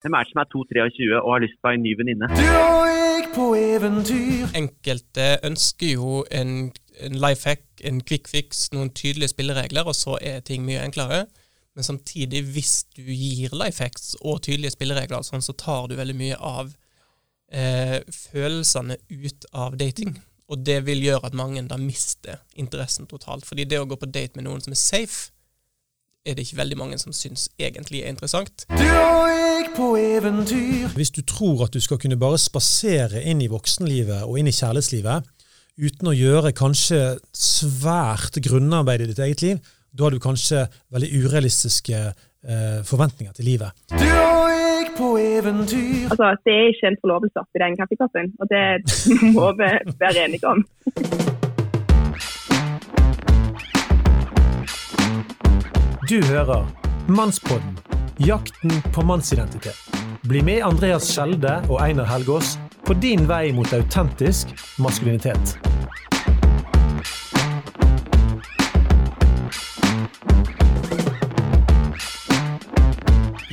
Hvem er det som er 2-23 og har lyst på en ny venninne? Du og jeg på eventyr. Enkelte ønsker jo en, en life hack, en quick fix, noen tydelige spilleregler, og så er ting mye enklere. Men samtidig, hvis du gir life hacks og tydelige spilleregler, sånn, så tar du veldig mye av eh, følelsene ut av dating. Og det vil gjøre at mange da mister interessen totalt. Fordi det å gå på date med noen som er safe, er det ikke veldig mange som syns egentlig er interessant. Du og jeg på eventyr. Hvis du tror at du skal kunne bare spasere inn i voksenlivet og inn i kjærlighetslivet uten å gjøre kanskje svært grunnarbeid i ditt eget liv, da har du kanskje veldig urealistiske eh, forventninger til livet. Du og jeg på eventyr. Altså, det er ikke en forlovelse oppi den kaffekoppen, og det må vi være enige om. Du hører Mannspodden jakten på mannsidentitet. Bli med Andreas Skjelde og Einar Helgaas på din vei mot autentisk maskulinitet.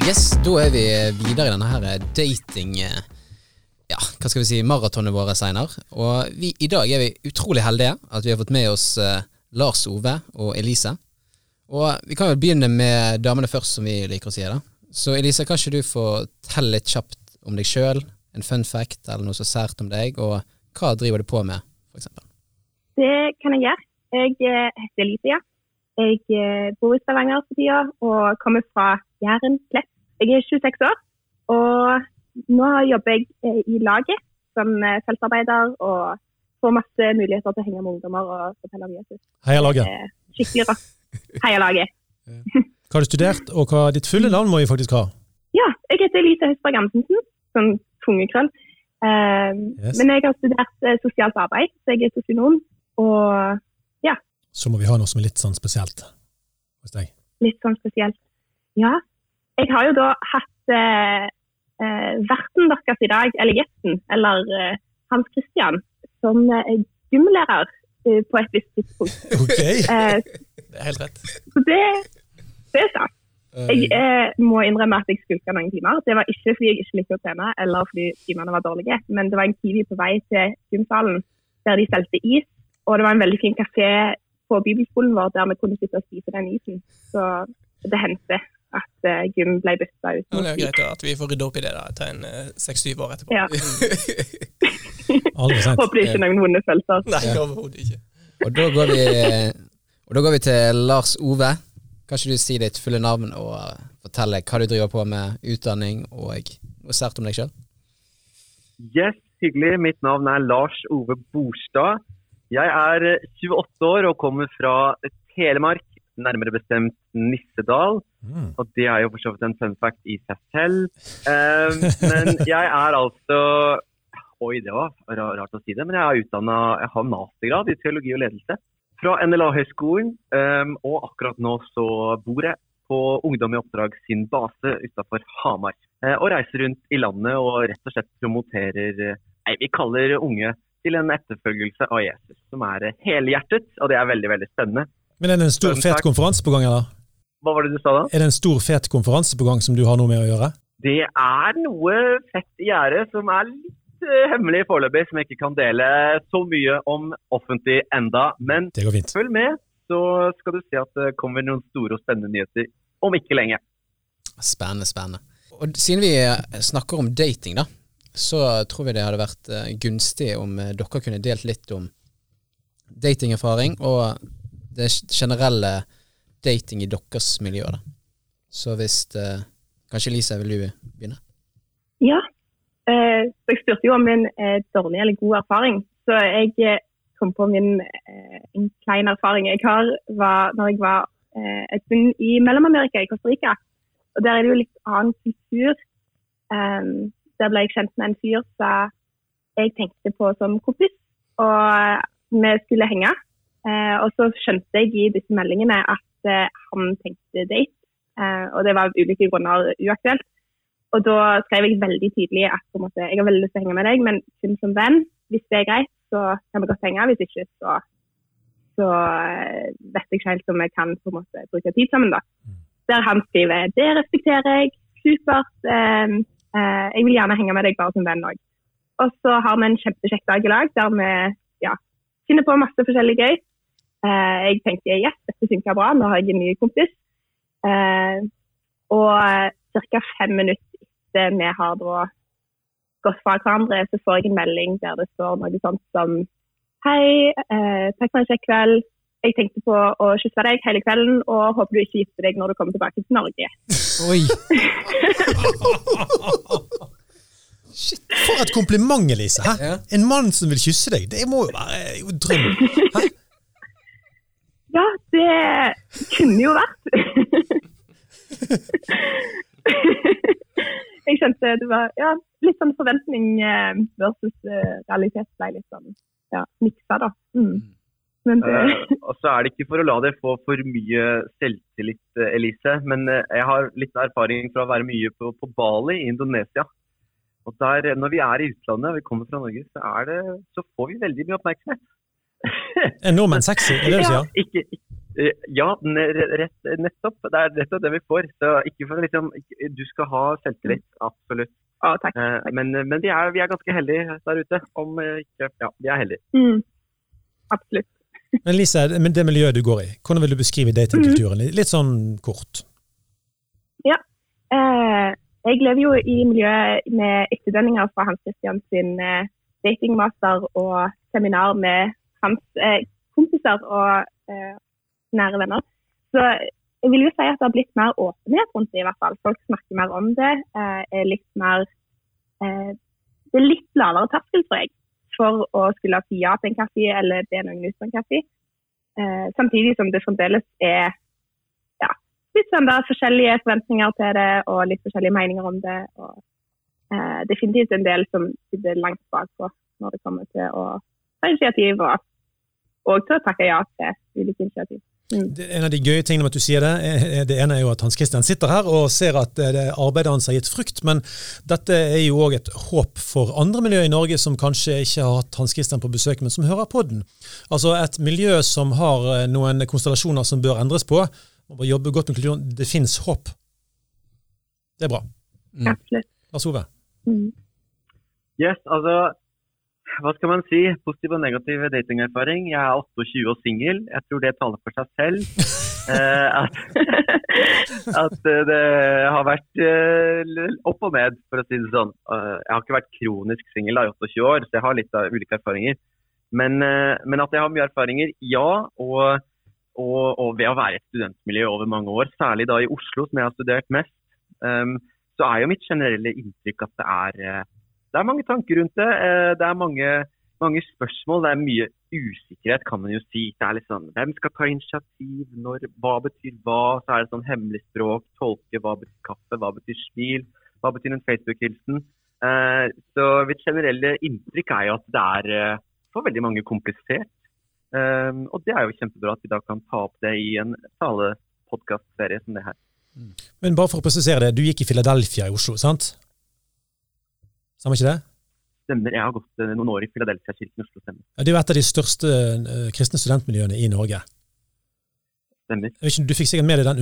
Yes, da er vi videre i denne her dating eh, Ja, hva skal vi si, maratonet våre, Einar. Og vi, i dag er vi utrolig heldige at vi har fått med oss eh, Lars Ove og Elise. Og vi kan jo begynne med damene først, som vi liker å si det. Så Elise, kan ikke du fortelle litt kjapt om deg sjøl, en fun fact eller noe så sært om deg, og hva driver du på med, f.eks.? Det kan jeg gjøre. Jeg eh, heter Elise, ja. Jeg eh, bor i Stavanger for tida og kommer fra Jæren, Klepp. Jeg er 26 år, og nå jobber jeg eh, i laget som eh, feltarbeider og får masse muligheter til å henge med ungdommer og fortelle om Jesus. Heia laget. Eh, Skikkelig rått. Heia laget. Hva har du studert, og hva ditt fulle navn må vi faktisk ha? Ja, jeg heter Elise Høstberg Amundsen, sånn tungekrøll. Eh, Yes. Men jeg har studert eh, sosialt arbeid, så jeg er sosionom. Og Så må vi ha noe som er litt sånn spesielt hos deg. litt sånn spesielt. Ja, jeg har jo da hatt eh, eh, verten deres i dag, eller gjesten, eller eh, Hans Christian, som er gymlærer eh, på et visst tidspunkt. Ok! Eh, Det er helt rett. så det, det er sant. Jeg eh, må innrømme at jeg skulka noen timer. Det var ikke fordi jeg ikke likte å trene, eller fordi timene var dårlige, men det var en Kiwi på vei til gymsalen der de solgte is, og det var en veldig fin kafé på bibelskolen vår der vi kunne sitte og spise den isen. Så det hendte at uh, gym ble bytta ut Ja, det er greit da, at vi får rydde opp i det da, etter en eh, seks-syv år etterpå. Ja. Håper det ikke er noen vonde følelser. Nei, overhodet ikke. Og da går vi, og da går vi til Lars Ove. Kan ikke du si ditt fulle navn og eh, fortelle hva du driver på med, utdanning og noe sært om deg sjøl? Yes, hyggelig. Mitt navn er Lars Ove Borstad. Jeg er eh, 28 år og kommer fra Telemark, nærmere bestemt Nissedal. Mm. Og det er jo for så vidt en fun fact i seg selv. Um, men jeg er altså Oi, det var rart å si det, men jeg er utdanna Jeg har mastergrad i teologi og ledelse fra NLA-høgskolen. Um, og akkurat nå så bor jeg på Ungdom i oppdrag sin base utafor Hamar. Eh, og reiser rundt i landet og rett og slett promoterer Nei, vi kaller unge til en etterfølgelse av Jesus, som er helhjertet, og det er veldig, veldig spennende. Men er det en stor, fet konferanse på gang, eller? Hva var det du sa da? Er det en stor, fet konferanse på gang som du har noe med å gjøre? Det er noe fett i gjære som er litt uh, hemmelig foreløpig, som jeg ikke kan dele så mye om offentlig enda. Men Det går fint. følg med, så skal du se at det kommer noen store og spennende nyheter om ikke lenge. Spennende, spennende. Og siden vi eh, snakker om dating, da, så tror vi det hadde vært eh, gunstig om dere kunne delt litt om datingerfaring og det generelle dating i deres miljø. da. Så hvis eh, Kanskje Lisa, vil du begynne? Ja. Eh, så jeg spurte jo om min eh, dårlig eller god erfaring. Så jeg eh, kom på min eh, en klein erfaring jeg har var når jeg var et stund i Mellom-Amerika, i Costa Rica. Og der er det jo litt annen kultur. Um, der ble jeg kjent med en fyr som jeg tenkte på som kompis, og vi skulle henge. Uh, og så skjønte jeg i disse meldingene at eh, han tenkte date, eh, og det var av ulike grunner uaktuelt. Og da skrev jeg veldig tydelig at måte, jeg har veldig lyst til å henge med deg, men kun som venn. Hvis det er greit, så kan vi godt henge. Hvis ikke, så, så eh, vet jeg ikke helt om vi kan måte bruke tid sammen. da. Der han skriver det respekterer jeg, supert. Eh, Eh, jeg vil gjerne henge med deg bare som venn òg. Og så har vi en kjempekjekk dag i lag der vi ja, finner på masse forskjellig gøy. Eh, jeg tenker yes, dette funker bra, nå har jeg en ny kompis. Eh, og ca. fem minutter etter vi har da gått fra hverandre, så får jeg en melding der det står noe sånt som Hei, eh, takk for en kjekk kveld. Jeg tenkte på å kysse deg hele kvelden, og håper du ikke gifter deg når du kommer tilbake til Norge. Oi! Shit, for et kompliment, Elise! Hæ? Ja. En mann som vil kysse deg, det må jo være jo. Hæ? Ja, det kunne jo vært. jeg kjente det var ja, litt sånn forventning eh, versus eh, realitet ble litt sånn ja, miksa, da. Mm. Men det, Eh, og så er det ikke for å la deg få for mye selvtillit, Elise. Men jeg har litt erfaring fra å være mye på, på Bali i Indonesia. Og der, Når vi er i utlandet og vi kommer fra Norge, så, det, så får vi veldig mye oppmerksomhet. Er nordmenn sexy, er det det du ja, sier? ikke, ikke- eh, ja rett, nettopp. Det er nettopp det vi får. Så ikke for liksom, Du skal ha selvtillit, absolutt. Ja, takk. Eh, Men, men vi, er, vi er ganske heldige der ute. Om eh, ikke Ja, vi er heldige. Mm. Absolutt. Men Lise, men det miljøet du går i, hvordan vil du beskrive datingkulturen? Litt sånn kort. Eh, jeg lever jo i miljøet med etterdønninger fra Hans Christian sin datingmaster og seminar med hans eh, kompiser og eh, nære venner. Så jeg vil jo si at det har blitt mer åpenhet rundt det, i hvert fall. Folk snakker mer om det. Eh, er litt mer eh, Det er litt lavere terskel, tror jeg, for å skulle si ja til en kaffe eller be noen ut på en kaffe. Eh, samtidig som det fremdeles er ja, litt sånn der forskjellige forventninger til det og litt forskjellige meninger om det. Og, eh, definitivt en del som sitter langt bakpå når det kommer til å ta initiativ og, og til å takke ja til ulike initiativ. Mm. Det, en av de gøye tingene med at du sier det, er, det ene er jo at Hans Christian sitter her og ser at eh, det arbeidet hans har gitt frukt, men dette er jo òg et håp for andre miljøer i Norge som kanskje ikke har hatt Hans Christian på besøk, men som hører på den. Altså et miljø som har eh, noen konstellasjoner som bør endres på. og må jobbe godt med kulturen. Det fins håp. Det er bra. Mm. Absolutt. Lars Ove? Mm. Yes, altså hva skal man si? Positiv og negativ datingerfaring. Jeg er 28 og singel. Jeg tror det taler for seg selv. Eh, at, at eh, det har vært eh, opp og ned, for å si det sånn. Eh, jeg har ikke vært kronisk singel i 28 år, så jeg har litt av ulike erfaringer. Men, eh, men at jeg har mye erfaringer, ja. Og, og, og ved å være i et studentmiljø over mange år, særlig da i Oslo, som jeg har studert mest, um, så er jo mitt generelle inntrykk at det er eh, det er mange tanker rundt det. eh, Det er mange, mange spørsmål. Det er mye usikkerhet, kan man jo si. Det er litt sånn, Hvem skal ta initiativ? Når, hva betyr hva? Så er det sånn hemmelig språk. Tolke hva betyr kaffe? Hva betyr smil? Hva betyr en Facebook-hilsen? Eh, Så mitt generelle inntrykk er jo at det er eh, for veldig mange komplisert. Um, Og det er jo kjempebra at vi da kan ta opp det i en talepodkastserie som det her. Men bare for å presisere det, du gikk i Philadelphia i Oslo, sant? Stemmer ikke det? Stemmer. Jeg har gått eh, noen år i Philadelphia-kirken i Oslo. Stemmer. Ja, Det er jo et av de største eh, kristne studentmiljøene i Norge. stemmer. Jeg vet ikke, du fikk sikkert med deg den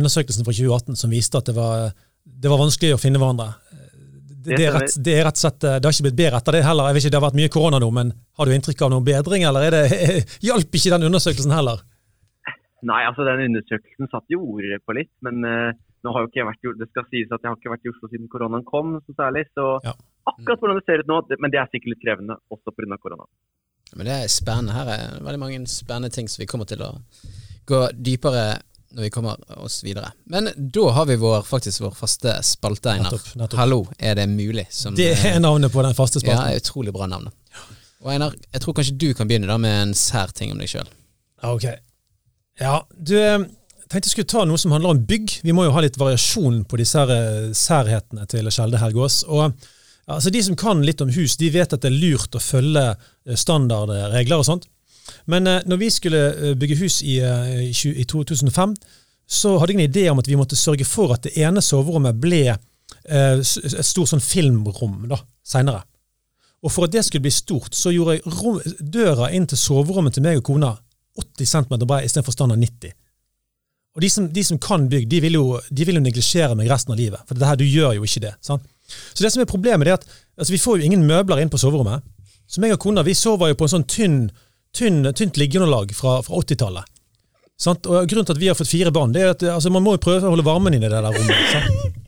undersøkelsen fra 2018 som viste at det var, det var vanskelig å finne hverandre. Det, det, er rett, det er rett og slett, det har ikke blitt bedre etter det heller. Jeg vet ikke, Det har vært mye korona nå, men har du inntrykk av noen bedring, eller er det, hjalp ikke den undersøkelsen heller? Nei, altså den undersøkelsen satte jo ordet på litt, men eh, nå har jo ikke jeg vært, i- det skal sies at jeg har ikke vært i Oslo siden koronaen kom, så særlig. Så Ja. akkurat hvordan det ser ut nå, det, men det er sikkert litt krevende også pga. korona. Men det er spennende. Her er veldig mange spennende ting som vi kommer til å gå dypere når vi kommer oss videre. Men da har vi vår, faktisk vår faste spalte, Einar. Nettopp, nettopp. Hallo, er det mulig? Som, Det er navnet på den faste spalten. Ja, utrolig bra navn. Og Einar, jeg tror kanskje du kan begynne da med en sær ting om deg sjøl. Ja, Ok. Ja, du eh, tenkte jeg skulle ta noe som handler om bygg. Vi må jo ha litt variasjon på disse her, eh, særhetene til Kjelde Helgås. Og altså De som kan litt om hus, de vet at det er lurt å følge eh, standardregler og sånt. Men eh, når vi skulle bygge hus i, i 2005, så hadde jeg en idé om at vi måtte sørge for at det ene soverommet ble et stort sånn filmrom da, seinere. Og for at det skulle bli stort, så gjorde jeg rom, døra inn til soverommet til meg og kona 80 cm brei istedenfor standard 90. Og de som, de som kan bygg, de vil, jo, de vil jo neglisjere meg resten av livet. For det her, du gjør jo ikke det. sant? Så det som er problemet, er at altså, vi får jo ingen møbler inn på soverommet. Så meg og kona vi sover jo på en sånn tynn, tynn, tynt liggeunderlag fra, fra 80-tallet. Sant? Og Grunnen til at vi har fått fire barn, det er at altså, man må jo prøve å holde varmen inne i det der rommet. Sant?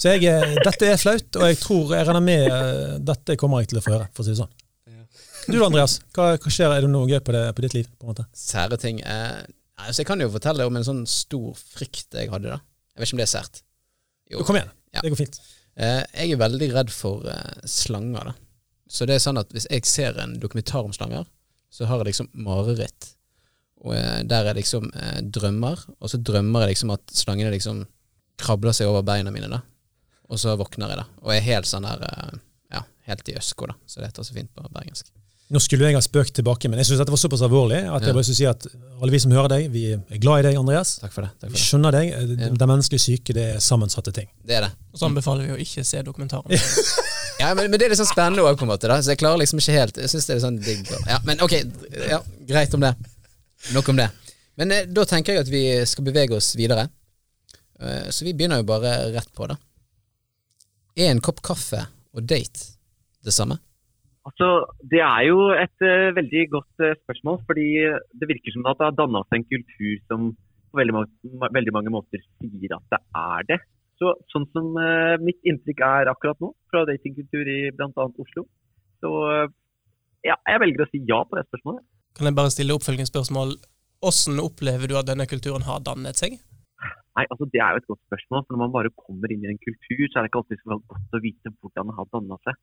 Så jeg, eh, dette er flaut, og jeg tror jeg regner med eh, dette kommer jeg til å få høre. for å si det sånn. Du da, Andreas. Hva, hva skjer? Er det noe gøy på, det, på ditt liv? på en måte? Sære ting. Eh, altså jeg kan jo fortelle om en sånn stor frykt jeg hadde. da. Jeg vet ikke om det er sært. Jo. Kom igjen. Ja. Det går fint. Eh, jeg er veldig redd for eh, slanger. da. Så det er sånn at hvis jeg ser en dokumentar om slanger, så har jeg liksom mareritt. Og eh, der er liksom eh, drømmer, og så drømmer jeg liksom at slangene liksom krabler seg over beina mine, da. Og så våkner jeg, da. Og jeg er helt sånn der eh, Ja, helt i øsko, da. Så det heter så fint på bergensk. Nå skulle jeg ha spøkt tilbake, men jeg syns dette var såpass alvorlig at jeg bare skal si at alle vi som hører deg, vi er glad i deg, Andreas. Takk for det. takk for vi skjønner deg. Ja. Den menneskelige syke, det er sammensatte ting. Det er det. Og så anbefaler vi å ikke se dokumentaren. Ja, men, men det er litt sånn spennende òg, på en måte. da Så jeg klarer liksom ikke helt Jeg syns det er sånn digg. Ja, men ok, ja, greit om det. Nok om det. Men eh, da tenker jeg at vi skal bevege oss videre. Uh, så vi begynner jo bare rett på, da. Er en kopp kaffe og date det samme? Altså, Det er jo et uh, veldig godt uh, spørsmål. fordi Det virker som at det har danna seg en kultur som på veldig, ma- veldig mange måter sier at det er det. Så, sånn som uh, mitt inntrykk er akkurat nå, fra datingkultur i bl.a. Oslo, så ja, jeg velger å si ja på det spørsmålet. Kan jeg bare stille oppfølgingsspørsmål? Hvordan opplever du at denne kulturen har dannet seg? Nei, altså Det er jo et godt spørsmål. for Når man bare kommer inn i en kultur, så er det ikke alltid så godt å vite hvordan det har danna seg.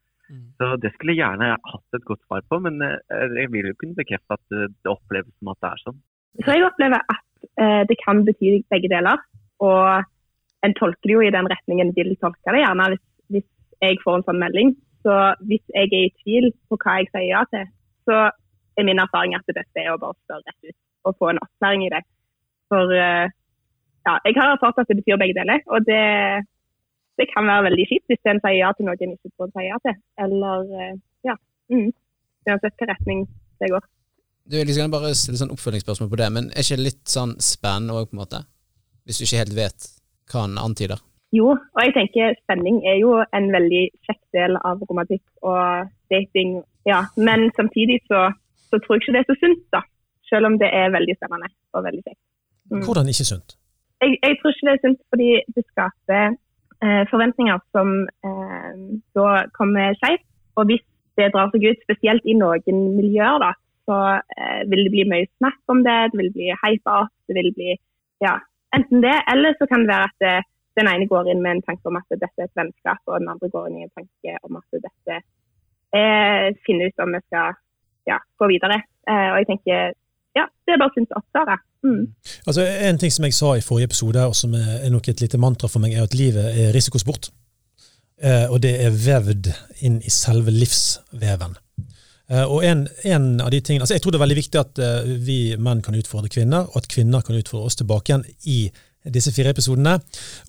Så Det skulle jeg gjerne hatt et godt svar på, men eh, jeg vil jo kunne bekrefte at eh, det oppleves som at det er sånn. Så jeg opplever at eh, det kan bety begge deler. Og en tolker det jo i den retningen vil tolke det gjerne hvis, hvis jeg får en sånn melding. Så hvis jeg er i tvil på hva jeg sier ja til, så er min erfaring at det beste er å bare spørre rett ut og få en opplæring i det. For eh, ja, jeg har erfart at det betyr begge deler. Og det, det kan være veldig kjipt hvis en sier ja til noe en ikke tror si ja til. Eller eh, ja. Mm. Uansett hvilken retning det går. Du jeg liksom bare stille sånn oppfølgingsspørsmål på det, men er ikke litt sånn spennende òg, på en måte? Hvis du ikke helt vet hva han antyder? Jo, og jeg tenker spenning er jo en veldig kjekk del av romantikk og dating. Ja, men samtidig så, så tror jeg ikke det er så sunt, da. Selv om det er veldig spennende og veldig kjekt. Mm. Hvordan ikke sunt? Jeg, jeg tror ikke det er sunt fordi det skaper eh, forventninger som eh, da kommer skeivt. Og hvis det drar seg ut, spesielt i noen miljøer, da, så eh, vil det bli mye snakk om det, det vil bli hypa opp, det vil bli ja, enten det, eller så kan det være at det, den ene går inn med en tanke om at dette er et vennskap, og den andre går inn i en tanke om at dette er finne ut om vi skal ja, gå videre. Eh, og jeg tenker ja, det bare sunt å er. Mm. Altså, En ting som jeg sa i forrige episode, og som er nok et lite mantra for meg, er at livet er risikosport. Eh, og det er vevd inn i selve livsveven. Eh, og en, en av de tingene, altså Jeg tror det er veldig viktig at eh, vi menn kan utfordre kvinner, og at kvinner kan utfordre oss tilbake igjen i disse fire episodene.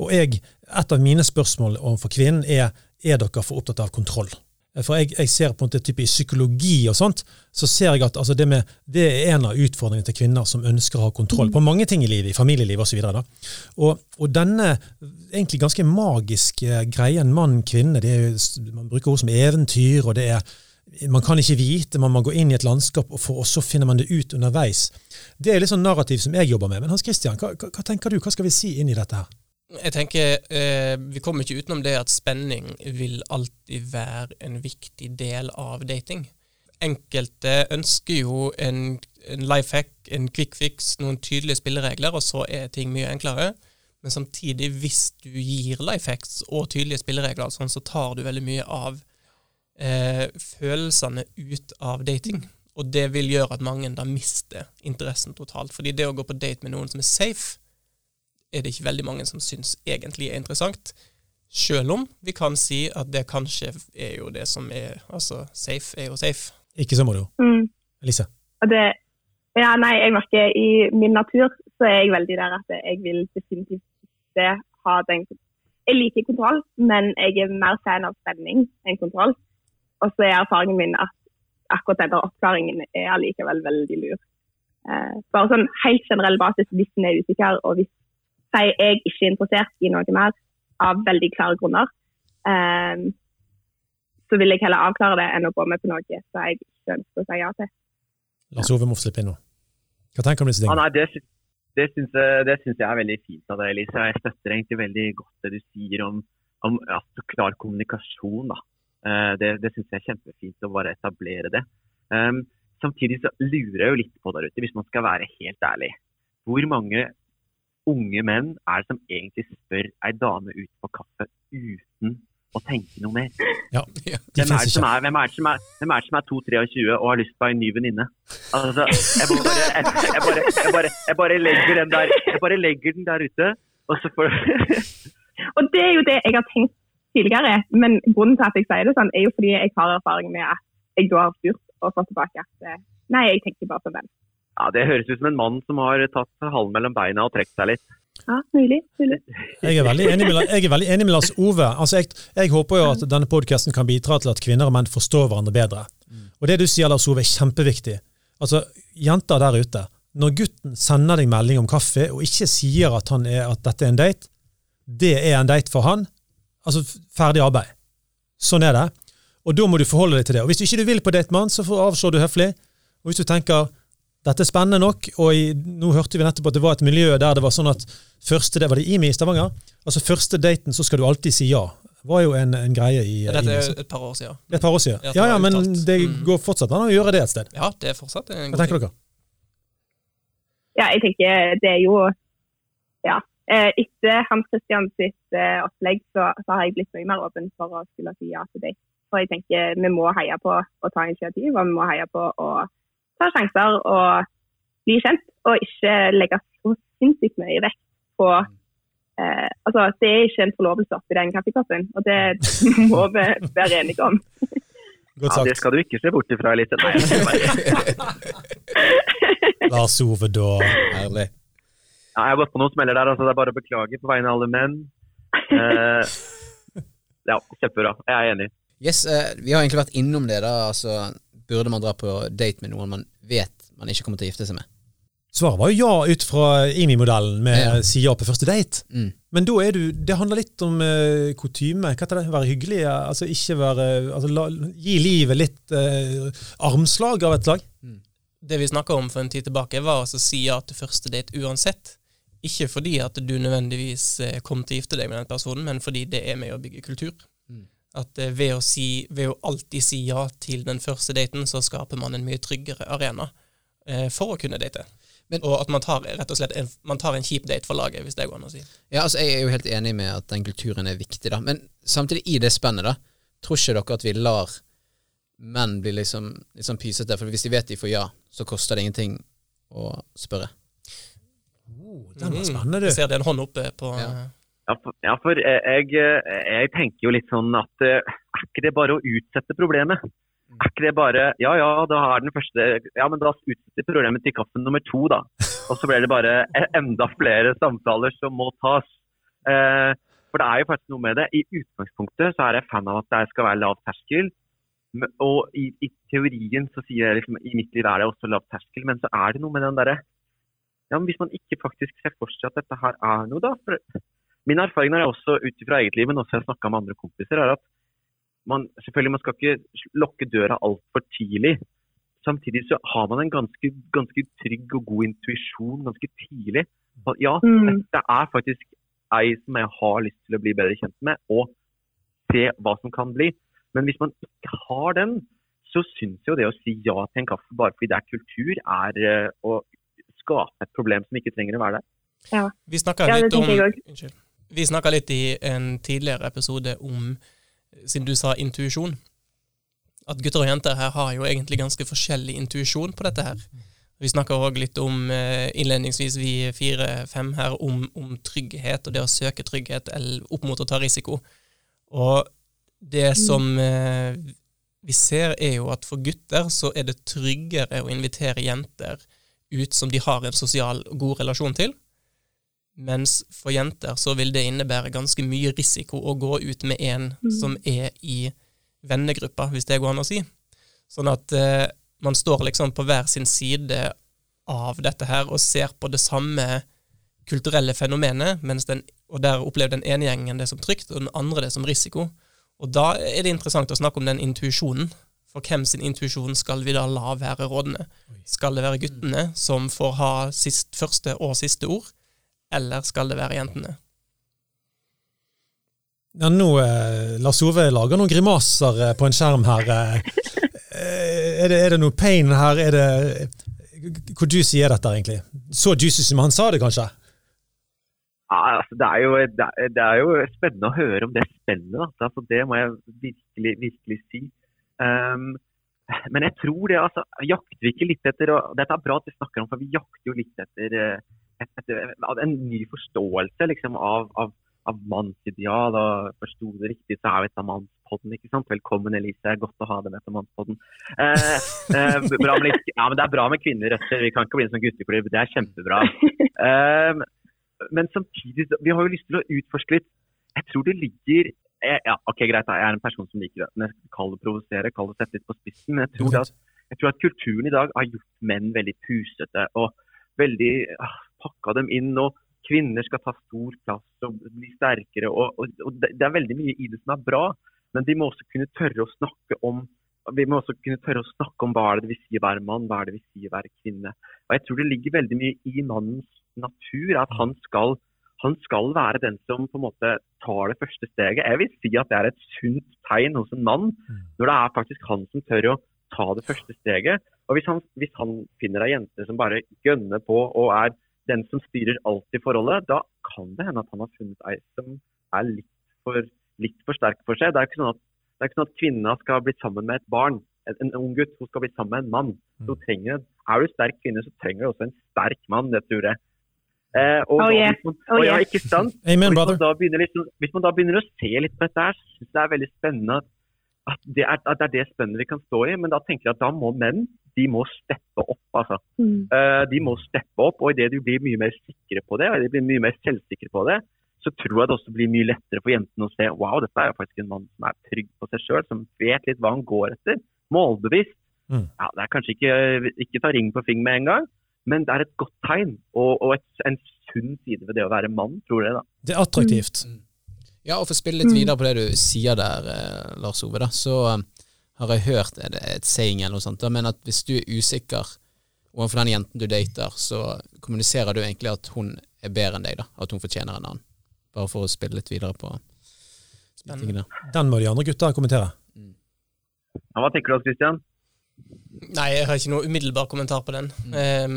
Og jeg, et av mine spørsmål overfor kvinnen er er dere for opptatt av kontroll. For jeg, jeg ser på en type i psykologi og sånt, så ser jeg at altså det, med, det er en av utfordringene til kvinner som ønsker å ha kontroll på mange ting i livet, i familielivet osv. Og, og denne egentlig ganske magiske greien mann-kvinne, man bruker ord som eventyr, og det er man kan ikke vite, man må gå inn i et landskap, og, for, og så finner man det ut underveis. Det er litt sånn narrativ som jeg jobber med. Men Hans Christian, hva, hva tenker du? Hva skal vi si inn i dette her? Jeg tenker, eh, Vi kommer ikke utenom det at spenning vil alltid være en viktig del av dating. Enkelte ønsker jo en, en life hack, en quick fix, noen tydelige spilleregler, og så er ting mye enklere. Men samtidig, hvis du gir life hacks og tydelige spilleregler, sånn, så tar du veldig mye av eh, følelsene ut av dating. Og det vil gjøre at mange da mister interessen totalt. Fordi det å gå på date med noen som er safe, er det ikke veldig mange som syns egentlig er interessant. Selv om vi kan si at det kanskje er jo det som er Altså, safe er jo safe. Ikke så du. Mm. Elise? Det, ja, nei, jeg merker I min natur så er jeg veldig der at jeg vil definitivt ikke ha den Jeg liker kontroll, men jeg er mer fan av spenning enn kontroll. Og så er erfaringen min at akkurat denne oppklaringen er allikevel veldig lur. Eh, bare sånn helt generell basis hvis en er usikker, og hvis sier jeg ikke er interessert i noe mer av veldig klare grunner, Um, så vil jeg heller avklare det enn å gå med på noe som jeg ikke ønsker å si ja til. Lars Ove må få slippe inn nå. Hva tenker du om disse tingene? tingene? nei, det, det syns jeg, det syns jeg er veldig fint av deg, Elise. Jeg støtter egentlig veldig godt det du sier om, om ja, så klar kommunikasjon. Da. Eh, Det, det syns jeg er kjempefint å bare etablere det. Um, samtidig så lurer jeg jo litt på der ute, hvis man skal være helt ærlig. Hvor mange unge menn er det som egentlig spør ei dame ut på kaffe uten å tenke noe mer? Ja, Ja. Hvem er, er, hvem, er det som er, hvem er det som er 2-23 og har lyst på en ny venninne? Altså, jeg, bare, jeg, jeg, bare, jeg, bare, jeg bare legger den der Jeg bare legger den der ute, og så får Og det er jo det jeg har tenkt tidligere, men grunnen til at jeg sier det sånn, er jo fordi jeg har erfaring med at jeg da har spurt og fått tilbake at eh, nei, jeg tenker bare på venn. Ja, Det høres ut som en mann som har tatt halen mellom beina og trukket seg litt. Ja, mulig. mulig. Jeg er veldig enig med, jeg er veldig enig med Lars Ove. Altså, jeg, jeg håper jo at denne podkasten kan bidra til at kvinner og menn forstår hverandre bedre. Og det du sier, Lars Ove, er kjempeviktig. Altså, Jenter der ute, når gutten sender deg melding om kaffe og ikke sier at, han er, at dette er en date, det er en date for han. Altså ferdig arbeid. Sånn er det. Og da må du forholde deg til det. Og Hvis du ikke vil på date med han, så avslår du høflig. Og hvis du tenker dette er spennende nok, og i, nå hørte vi nettopp at det var et miljø der det var sånn at første, det var det IMI i Stavanger? Altså første daten så skal du alltid si ja. Det var jo en, en greie i Dette er et par år siden. Et par år siden. Ja, Ja, ja, men uttalt. det Mm. går fortsatt an å gjøre det et sted. Ja, det er fortsatt en Hva tenker ting. dere? Ja, jeg tenker det er jo Ja. Eh, Etter Hans Christian sitt eh, opplegg, så, så har jeg blitt mye mer åpen for å skulle si ja til deg. For jeg tenker vi må heie på å ta initiativ, og vi må heie på å ta sjanser og bli kjent. Og ikke legge så sinnssykt mye vekt på eh, Altså, det er ikke en forlovelse oppi den kaffekoppen, og det må vi være enige om. Godt Ja, Det skal du ikke se bort ifra, Elise. Nei, jeg skal Lars Ove, da. Herlig. ja, jeg har gått på noen smeller der, altså det er bare å beklage på vegne av alle menn. Eh, ja, kjempebra. Jeg er enig. Yes, eh, vi har egentlig vært innom det, da. Altså, burde man dra på date med noen man vet man ikke kommer til å gifte seg med? Svaret var jo ja ut fra IMI-modellen med Ja. si ja på første date. Mm. Men da er du, det handler litt om uh, kutyme. Hva heter det? Være hyggelig? ja. Altså ikke være altså, la, Gi livet litt uh, armslag av et slag. Det vi snakka om for en tid tilbake, var altså si ja til første date uansett. Ikke fordi at du nødvendigvis kom til å gifte deg med den personen, men fordi det er med å bygge kultur. At eh, ved å, si, ved å alltid si ja til den første daten, så skaper man en mye tryggere arena eh, for å kunne date. Men- og at man tar rett og slett en, man tar en kjip date for laget, hvis det går an å si. Ja, altså Jeg er jo helt enig med at den kulturen er viktig, da. Men samtidig, i det spennet, da, tror ikke dere at vi lar menn bli liksom sånn pysete? For hvis de vet de får ja, så koster det ingenting å spørre. Den var spennende, du. Jeg ser det er en hånd oppe på Ja. Ja, for, ja, for eh, jeg, eh, jeg tenker jo litt sånn at eh, er ikke det bare å utsette problemet? Er ikke det bare Ja ja, da er den første Ja, men da utsetter problemet til kaffen nummer to, da. Og så blir det bare e- enda flere samtaler som må tas. Eh, for det er jo faktisk noe med det. I utgangspunktet så er jeg fan av at det skal være lav terskel. Og i, i teorien så sier jeg liksom i mitt liv er det også lav terskel, men så er det noe med den derre ja, men Hvis man ikke faktisk ser for seg at dette her er noe, da. For Min erfaring er også ut fra eget liv, men også jeg har snakka med andre kompiser, er at man, selvfølgelig, man skal ikke lukke døra altfor tidlig. Samtidig så har man en ganske, ganske trygg og god intuisjon ganske tidlig. At ja, Mm. dette er faktisk ei som jeg har lyst til å bli bedre kjent med, og se hva som kan bli. Men hvis man ikke har den, så syns jo det å si ja til en kaffe bare fordi det er kultur, er eh, å skape et problem som ikke trenger å være der. Vi snakka Ja, det litt om Unnskyld. Vi snakka litt i en tidligere episode om, siden du sa intuisjon, at gutter og jenter her har jo egentlig ganske forskjellig intuisjon på dette her. Vi snakka òg litt om eh, innledningsvis, vi fire-fem her, om, om trygghet og det å søke trygghet opp mot å ta risiko. Og det som eh, vi ser, er jo at for gutter så er det tryggere å invitere jenter ut som de har en sosial god relasjon til. Mens for jenter så vil det innebære ganske mye risiko å gå ut med en som er i vennegruppa, hvis det går an å si. Sånn at eh, man står liksom på hver sin side av dette her og ser på det samme kulturelle fenomenet, mens den, og der opplever den ene gjengen det som trygt, og den andre det som risiko. Og da er det interessant å snakke om den intuisjonen. For hvem sin intuisjon skal vi da la være rådende? Skal det være guttene som får ha sist, første og siste ord, eller skal det være jentene? Ja, nå, eh, Lars Ove lager noen grimaser eh, på en skjerm her. Eh, eh, er, det, er det noe pain her? Er det, hvor juicy er dette egentlig? Så juicy som han sa det, kanskje? Ja, altså, det, er jo, det, er, det er jo spennende å høre om det spennet. Altså, altså, det må jeg virkelig, virkelig si. Um, men jeg tror det altså, jakter vi ikke litt etter og Dette er bra at vi snakker om, for vi jakter jo litt etter, etter en ny forståelse liksom, av, av av mannsideal. og Forsto det riktig, så er vi etter Mannspodden. ikke sant? Velkommen, Elise. Godt å ha deg med på Mannspodden. Eh, eh, bra med ja, men Det er bra med kvinnerøtter. Vi kan ikke bli en sånn gutteklubb. Det er kjempebra. Eh, men samtidig, vi har jo lyst til å utforske litt. Jeg tror det ligger ja, ok, Greit, jeg er en person som liker det. Kaller det provosere, kall det sette litt på spissen. Men jeg tror, at, jeg tror, at, kulturen i dag har gjort menn veldig pusete og veldig ah, pakka dem inn. og kvinner skal ta stor plass og bli sterkere. Og, og, og, Det er veldig mye i det som er bra, men de må også kunne tørre å snakke om vi må også kunne tørre å snakke om hva er det vil si å være mann, hva er det vil si å være kvinne. Og Jeg tror det ligger veldig mye i mannens natur at han skal, han skal være den som på en måte tar det første steget. Jeg vil si at det er et sunt tegn hos en mann når det er faktisk han som tør å ta det første steget. Og Hvis han, hvis han finner ei jente som bare gønner på og er den som styrer alt i forholdet, da kan det hende at han har funnet ei som er litt for, litt for sterk for seg. Det er ikke sånn at, det er ikke sånn at kvinna skal bli sammen med et barn. En, en ung gutt hun skal bli sammen med en mann. Så mm. trenger, er du sterk kvinne, så trenger du også en sterk mann. Det tror jeg. Eh, og, oh, yeah. man, oh, yeah. ja, ikke sant? Amen, hvis, man liksom, hvis, man da begynner å se litt på dette, her, syns jeg det er veldig spennende at, at, det er, at, det er, det spennet vi kan stå i. Men da tenker jeg at da må menn de må steppe opp. altså. Mm. Uh, de må steppe opp, og idet du blir mye mer sikre på det, og de blir mye mer selvsikre på det, så tror jeg det også blir mye lettere for jentene å se wow, dette er jo faktisk en mann som er trygg på seg sjøl, som vet litt hva han går etter. Målbevisst. Mm. Ja, Det er kanskje ikke, ikke ta ring på fing med en gang, men det er et godt tegn og, og et, en sunn side ved det å være mann, tror jeg. da. Det er attraktivt. Mm. Ja, og for å spille litt videre på det du sier der, eh, Lars Ove, da, så har jeg hørt er det et saying eller noe sånt, men at hvis du er usikker overfor den jenten du dater, så kommuniserer du egentlig at hun er bedre enn deg, da. At hun fortjener en annen. Bare for å spille litt videre på tingene. Den må de andre gutta kommentere. Mm. Ja, hva tenker du, Christian? Nei, jeg har ikke noe umiddelbar kommentar på den. Mm. Um,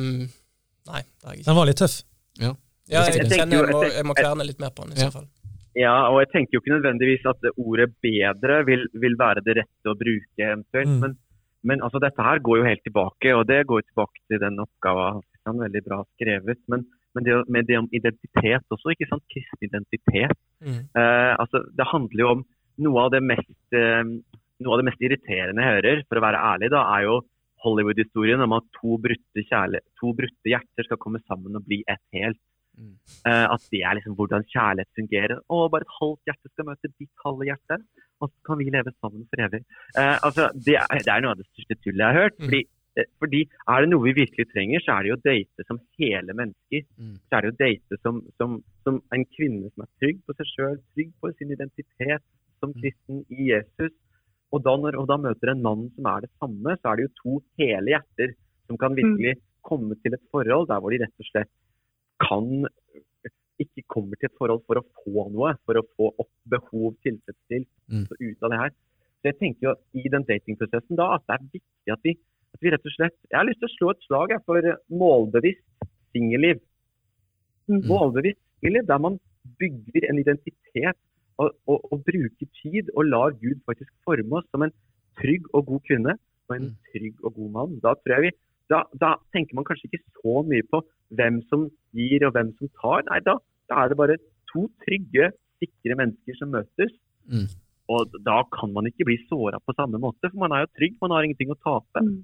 nei, det har jeg ikke. Den var litt tøff. Ja, ja jeg, jeg, jeg må, jeg må kverne litt mer på den i ja. så fall. Ja, og jeg tenker jo ikke nødvendigvis at ordet 'bedre' vil, vil være det rette å bruke eventuelt. Mm. Men, men altså, dette her går jo helt tilbake, og det går jo tilbake til den oppgaven han veldig bra skrevet. Men, men det, med det om identitet også, ikke sant? kristen identitet. Mm. Eh, altså, det handler jo om noe av det mest, eh, noe av det mest irriterende jeg hører, for å være ærlig, da, er jo Hollywood-historien om at to brutte, to brutte hjerter skal komme sammen og bli et helt. Mm. Uh, at det er liksom hvordan kjærlighet fungerer. Å, bare et halvt hjerte skal møte ditt halve hjerte, og så kan vi leve sammen for evig. Uh, altså, det er, det er, noe av det største tullet jeg har hørt. Mm. fordi, uh, fordi er det noe vi virkelig trenger, så er det jo å date som hele mennesker. Mm. Så er det å date som, som, som, en kvinne som er trygg på seg sjøl, trygg på sin identitet som mm. kristen i Jesus. Og da, når, og da møter en mann som er det samme, så er det jo to hele hjerter som kan virkelig mm. komme til et forhold der hvor de rett og slett kan ikke kommer til et forhold for å få noe, for å få opp behov tilfredsstilt mm. ut av det her. Så jeg tenker jo i den datingprosessen da at det er viktig at vi, at vi rett og slett Jeg har lyst til å slå et slag for målbevisst singelliv. Mm. Målbevisst singelliv der man bygger en identitet og, og, og, bruker tid og lar Gud faktisk forme oss som en trygg og god kvinne og en mm. trygg og god mann. Da tror jeg vi da, da, tenker man kanskje ikke så mye på hvem som gir og hvem som tar. Nei, da, da er det bare to trygge, sikre mennesker som møtes. Mm. Og da kan man ikke bli såra på samme måte, for man er jo trygg, man har ingenting å tape. Mm.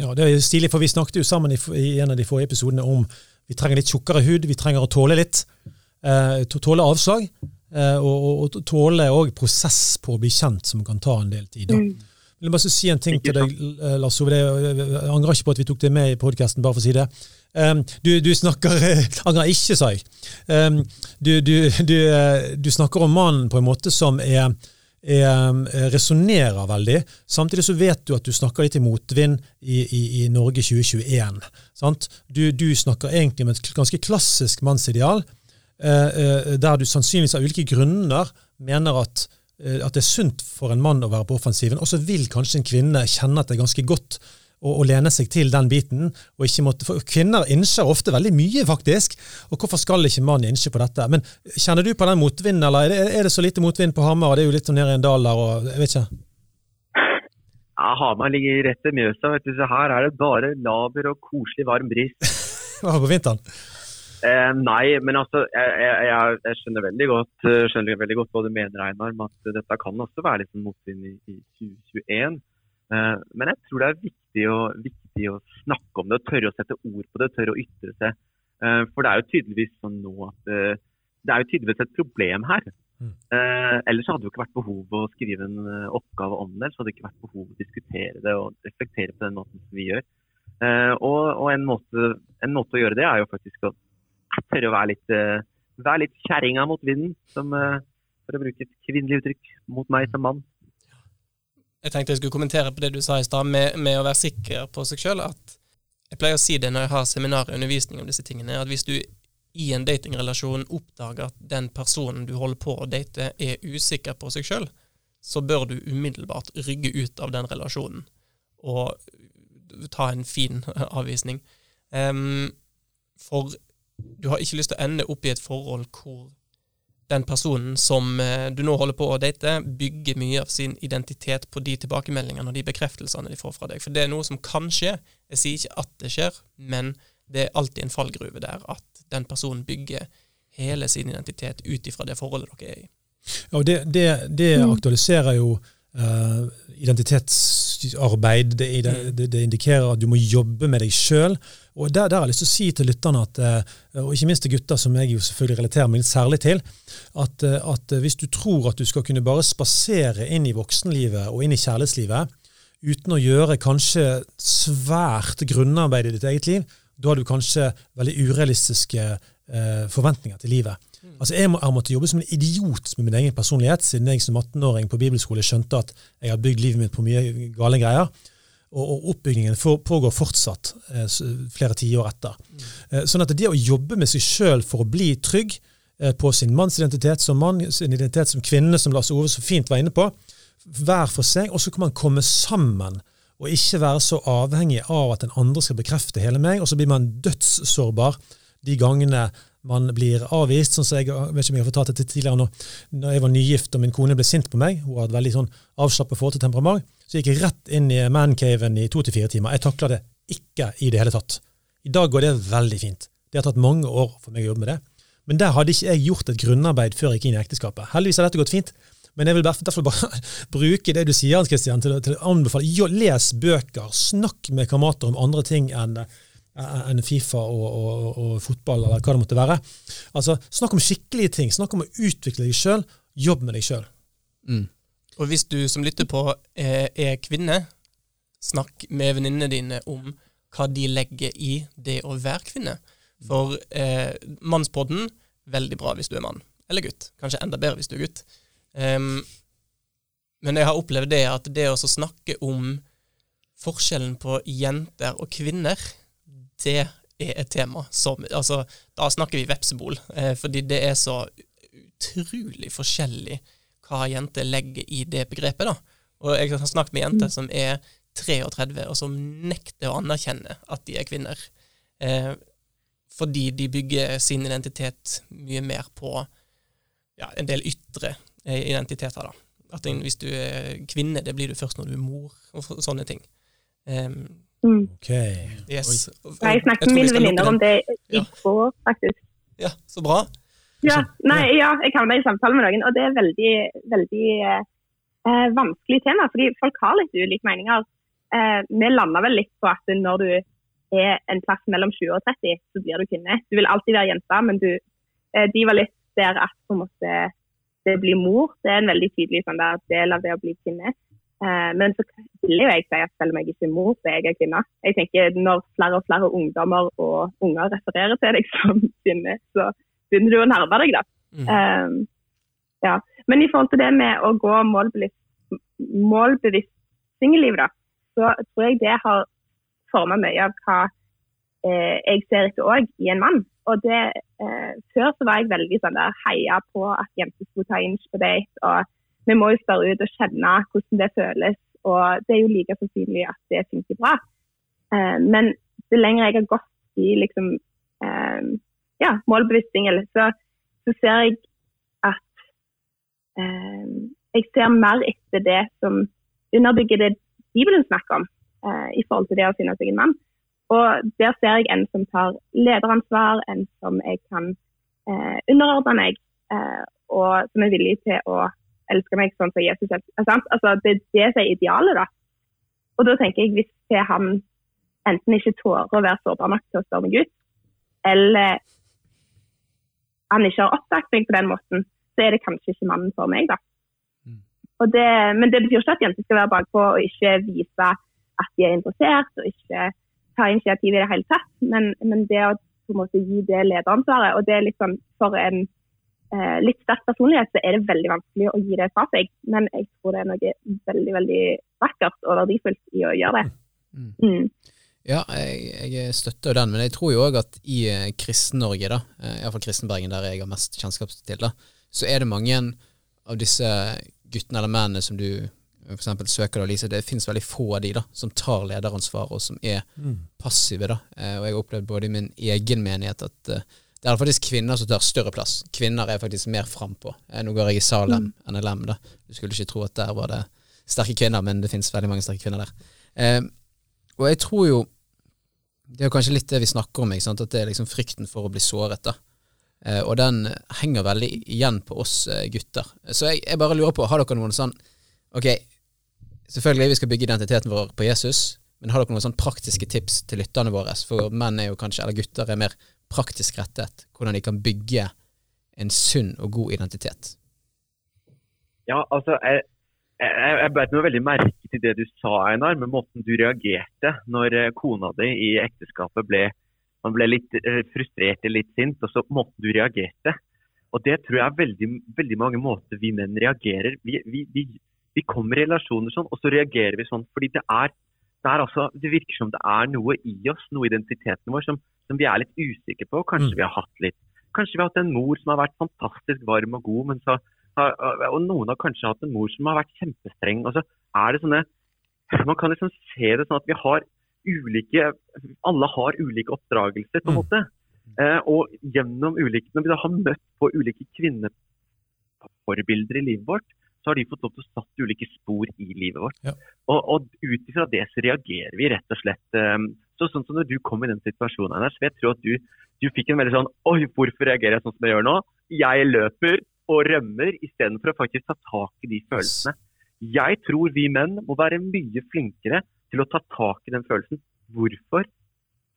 Ja, Det er stilig, for vi snakket jo sammen i, i, en av de forrige episodene om vi trenger litt tjukkere hud, vi trenger å tåle litt. Eh, tåle avslag, eh, og, og, og, tåle òg prosess på å bli kjent, som kan ta en del tid. Mm. Jeg vil bare si en ting til deg, eh, Lars Ove. Jeg angrer ikke på at vi tok det med i podkasten, bare for å si det. Um, du, du, snakker Angrer ikke, sa jeg. Um, du, du, du, snakker om mannen på en måte som er, eh, resonnerer veldig. Samtidig så vet du at du snakker litt i motvind i, i, i Norge 2021. Sant? Du, du snakker egentlig om et ganske klassisk mannsideal, eh, eh, der du sannsynligvis av ulike grunner mener at, eh, at det er sunt for en mann å være på offensiven, og så vil kanskje en kvinne kjenne at det er ganske godt å, lene seg til den biten. og ikke måtte, for Kvinner innser ofte veldig mye, faktisk. Og hvorfor skal ikke mannen innse på dette? Men Kjenner du på den motvinden, eller er det, er det så lite motvind på Hamar? Det er jo litt sånn ned i en dal der, og jeg vet ikke. Ja, Hamar ligger rett ved Mjøsa, vet du, så her er det bare laber og koselig varm bris. Hva på vinteren? Eh, nei, men altså, jeg, jeg, jeg, skjønner veldig godt eh, skjønner veldig godt hva du mener, Einar, med at dette kan også være litt motvind i, i 2021. Eh, men jeg tror det er viktig å, viktig å, snakke om det, og tørre å sette ord på det, tørre å ytre seg. Eh, for det er jo tydeligvis sånn nå at eh, det er jo tydeligvis et problem her. Mm. Eh, ellers hadde det jo ikke vært behov å skrive en oppgave om det. Så hadde det ikke vært behov å diskutere det og reflektere på den måten som vi gjør. Eh, og, og en, måte, en, måte, å gjøre det er jo faktisk å tørre å være litt, uh, være litt kjerringa mot vinden, som, uh, for å bruke et kvinnelig uttrykk, mot meg som mann. Jeg tenkte jeg skulle kommentere på det du sa i stad, med, med, å være sikker på seg sjøl. Jeg pleier å si det når jeg har seminar og undervisning om disse tingene, at hvis du i en datingrelasjon oppdager at den personen du holder på å date, er usikker på seg sjøl, så bør du umiddelbart rygge ut av den relasjonen og ta en fin avvisning. Um, for du har ikke lyst til å ende opp i et forhold hvor den personen som eh, du nå holder på å date, bygger mye av sin identitet på de tilbakemeldingene og de bekreftelsene de får fra deg. For det er noe som kan skje. Jeg sier ikke at det skjer, men det er alltid en fallgruve der at den personen bygger hele sin identitet ut ifra det forholdet dere er i. Ja, og Det, det, det aktualiserer jo uh, identitetsarbeid. Det, det, det, indikerer at du må jobbe med deg sjøl. Og der, der, har jeg lyst til å si til lytterne, at, uh, og ikke minst til gutter, som jeg jo selvfølgelig relaterer meg litt særlig til, at, uh, at hvis du tror at du skal kunne bare spasere inn i voksenlivet og inn i kjærlighetslivet uten å gjøre kanskje svært grunnarbeid i ditt eget liv, da har du kanskje veldig urealistiske forventninger til livet. Altså, Jeg må, jeg, måtte jobbe som en idiot med min egen personlighet, siden jeg som 18-åring på bibelskole skjønte at jeg har bygd livet mitt på mye gale greier. Og, oppbyggingen pågår fortsatt eh, flere tiår etter. Eh, sånn at det å jobbe med seg sjøl for å bli trygg eh, på sin mannsidentitet som mann, sin identitet som kvinne, som Lars Ove så fint var inne på, hver for seg, og så kan man komme sammen. Og ikke være så avhengig av at den andre skal bekrefte hele meg, og så blir man dødssårbar de gangene man blir avvist. sånn som Jeg vet ikke om jeg har fortalt det tidligere nå, når jeg var nygift og min kone ble sint på meg, hun hadde veldig sånn avslappet forhold til temperament, så gikk jeg rett inn i mancaven i to til fire timer. Jeg takla det ikke i det hele tatt. I dag går det veldig fint. Det har tatt mange år for meg å jobbe med det. Men der hadde ikke jeg gjort et grunnarbeid før jeg gikk inn i ekteskapet. Heldigvis har dette gått fint. Men jeg vil derfor bare bruke det du sier, Christian, til, til å anbefale. Jo, les bøker. Snakk med kamerater om andre ting enn enn Fifa og, og, og, fotball, eller hva det måtte være. Altså, Snakk om skikkelige ting. Snakk om å utvikle deg sjøl. Jobb med deg sjøl. Mm. Og hvis du som lytter på er, er kvinne, snakk med venninnene dine om hva de legger i det å være kvinne. For eh, mannspodden, veldig bra hvis du er mann. Eller gutt. Kanskje enda bedre hvis du er gutt. Um, men jeg har opplevd det at det å snakke om forskjellen på jenter og kvinner det er et tema som Altså, da snakker vi vepsebol, eh, fordi det er så utrolig forskjellig hva jenter legger i det begrepet, da. Og jeg har snakket med jenter som er 33, og som nekter å anerkjenne at de er kvinner. Eh, fordi de bygger sin identitet mye mer på ja, en del ytre eh, identiteter, da. At hvis du er kvinne, det blir du først når du er mor, og sånne ting. Um, Mm. Okay. Yes. Jeg snakket med mine venninner om det i går, faktisk. Ja, så bra. Ja, nei, ja, jeg havna i samtale med noen, og det er veldig, veldig eh, vanskelig tema. fordi folk har litt ulike meninger. Eh, vi landa vel litt på at når du er en plass mellom 20 og 30, så blir du kvinne. Du vil alltid være jente, men du, eh, de var litt der at på en måte det blir mor. Det er en veldig tydelig sånn der, del av det å bli kvinne. Eh, men så vil jo jeg si at selv om jeg ikke er mor, så er jeg kvinne. Jeg tenker Når flere og flere ungdommer og unger refererer til deg som kvinne, så begynner du å nærme deg, da. Mm. Um, ja. Men i forhold til det med å gå målbevisst, målbevisst singelliv, da, så tror jeg det har forma mye av hva eh, jeg ser etter òg i en mann. Og det, eh, Før så var jeg veldig sånn der heia på at jenter skulle ta inch på date. og Vi må jo spørre ut og kjenne hvordan det føles. Og det er jo like sannsynlig at det funker bra. Eh, men det lenger jeg har gått i liksom, eh, ja, målbevisst singel, så, så, ser jeg at eh, jeg ser mer etter det som underbygger det Bibelen snakker om i forhold til det å finne seg en mann. Og der ser jeg en som tar lederansvar, en som jeg kan underordne meg, og som er villig til å elske meg sånn som Jesus er. Altså, det er det som er idealet, da. Og da tenker jeg hvis han enten ikke tårer å være sårbar nok til å spørre meg ut, eller han ikke har oppdaget meg på den måten, så er det kanskje ikke mannen for meg, da. Mm. Det, men det betyr ikke at jenter skal være bakpå og ikke vise at de er interessert, og ikke ta initiativ i det hele tatt. Men, men det å på en måte gi det lederansvaret, og det er liksom for en eh, litt sterk personlighet, så er det veldig vanskelig å gi det fra seg. Men jeg tror det er noe veldig veldig vakkert og verdifullt i å gjøre det. Mm. Mm. Ja, jeg, jeg, støtter jo den, men jeg tror jo òg at i eh, Kristen-Norge, da, eh, iallfall Kristenbergen, der jeg har mest kjennskap til, da, så er det mange av disse guttene eller mennene som du f.eks. søker da, Lise, det finnes veldig få av de da, som tar lederansvar, og som er mm. passive. da. Eh, og Jeg har opplevd både i min egen menighet at uh, det er faktisk kvinner som tar større plass. Kvinner er faktisk mer frampå. Eh, nå går jeg i Salem, mm. NLM. da. Du skulle ikke tro at der var det sterke kvinner, men det finnes veldig mange sterke kvinner der. Eh, og jeg tror jo Det er kanskje litt det vi snakker om, at det er liksom frykten for å bli såret. da. Eh, og den henger veldig igjen på oss eh, gutter. Så jeg, jeg, bare lurer på, har dere noen sånn Ok, Selvfølgelig vi skal bygge identiteten vår på Jesus, men har dere noen sånn praktiske tips til lytterne våre? For menn er jo kanskje, eller gutter er mer praktisk rettet. Hvordan de kan bygge en sunn og god identitet. Ja, altså, jeg, jeg, jeg beit meg veldig merke til det du sa, Einar, med måten du reagerte når eh, kona di i ekteskapet ble, ble litt eh, frustrert eller litt sint, og så måten du reagerte. Og Det tror jeg er veldig, veldig mange måter vi menn reagerer. Vi, vi, vi, vi kommer i relasjoner sånn, og så reagerer vi sånn. fordi det er, det, er altså, det virker som det er noe i oss, noe i identiteten vår, som, som vi er litt usikre på. Kanskje mm. vi har hatt litt. Kanskje vi har hatt en mor som har vært fantastisk varm og god, men så har, og noen har kanskje hatt en mor som har vært kjempestreng. og så er det sånne, Man kan liksom se det sånn at vi har ulike Alle har ulike oppdragelser, på en mm. måte. Eh, og gjennom ulike, Når vi da har møtt på ulike kvinneforbilder i livet vårt, så har de fått lov til å satt ulike spor i livet vårt. Ja. Og, og ut ifra det så reagerer vi rett og slett um, så Sånn som når du kom i den situasjonen, Anders, jeg tror at du, du fikk en veldig sånn Oi, hvorfor reagerer jeg sånn som jeg gjør nå? Jeg løper og rømmer istedenfor å faktisk ta tak i de følelsene. Jeg tror vi menn må være mye flinkere til å ta tak i den følelsen. Hvorfor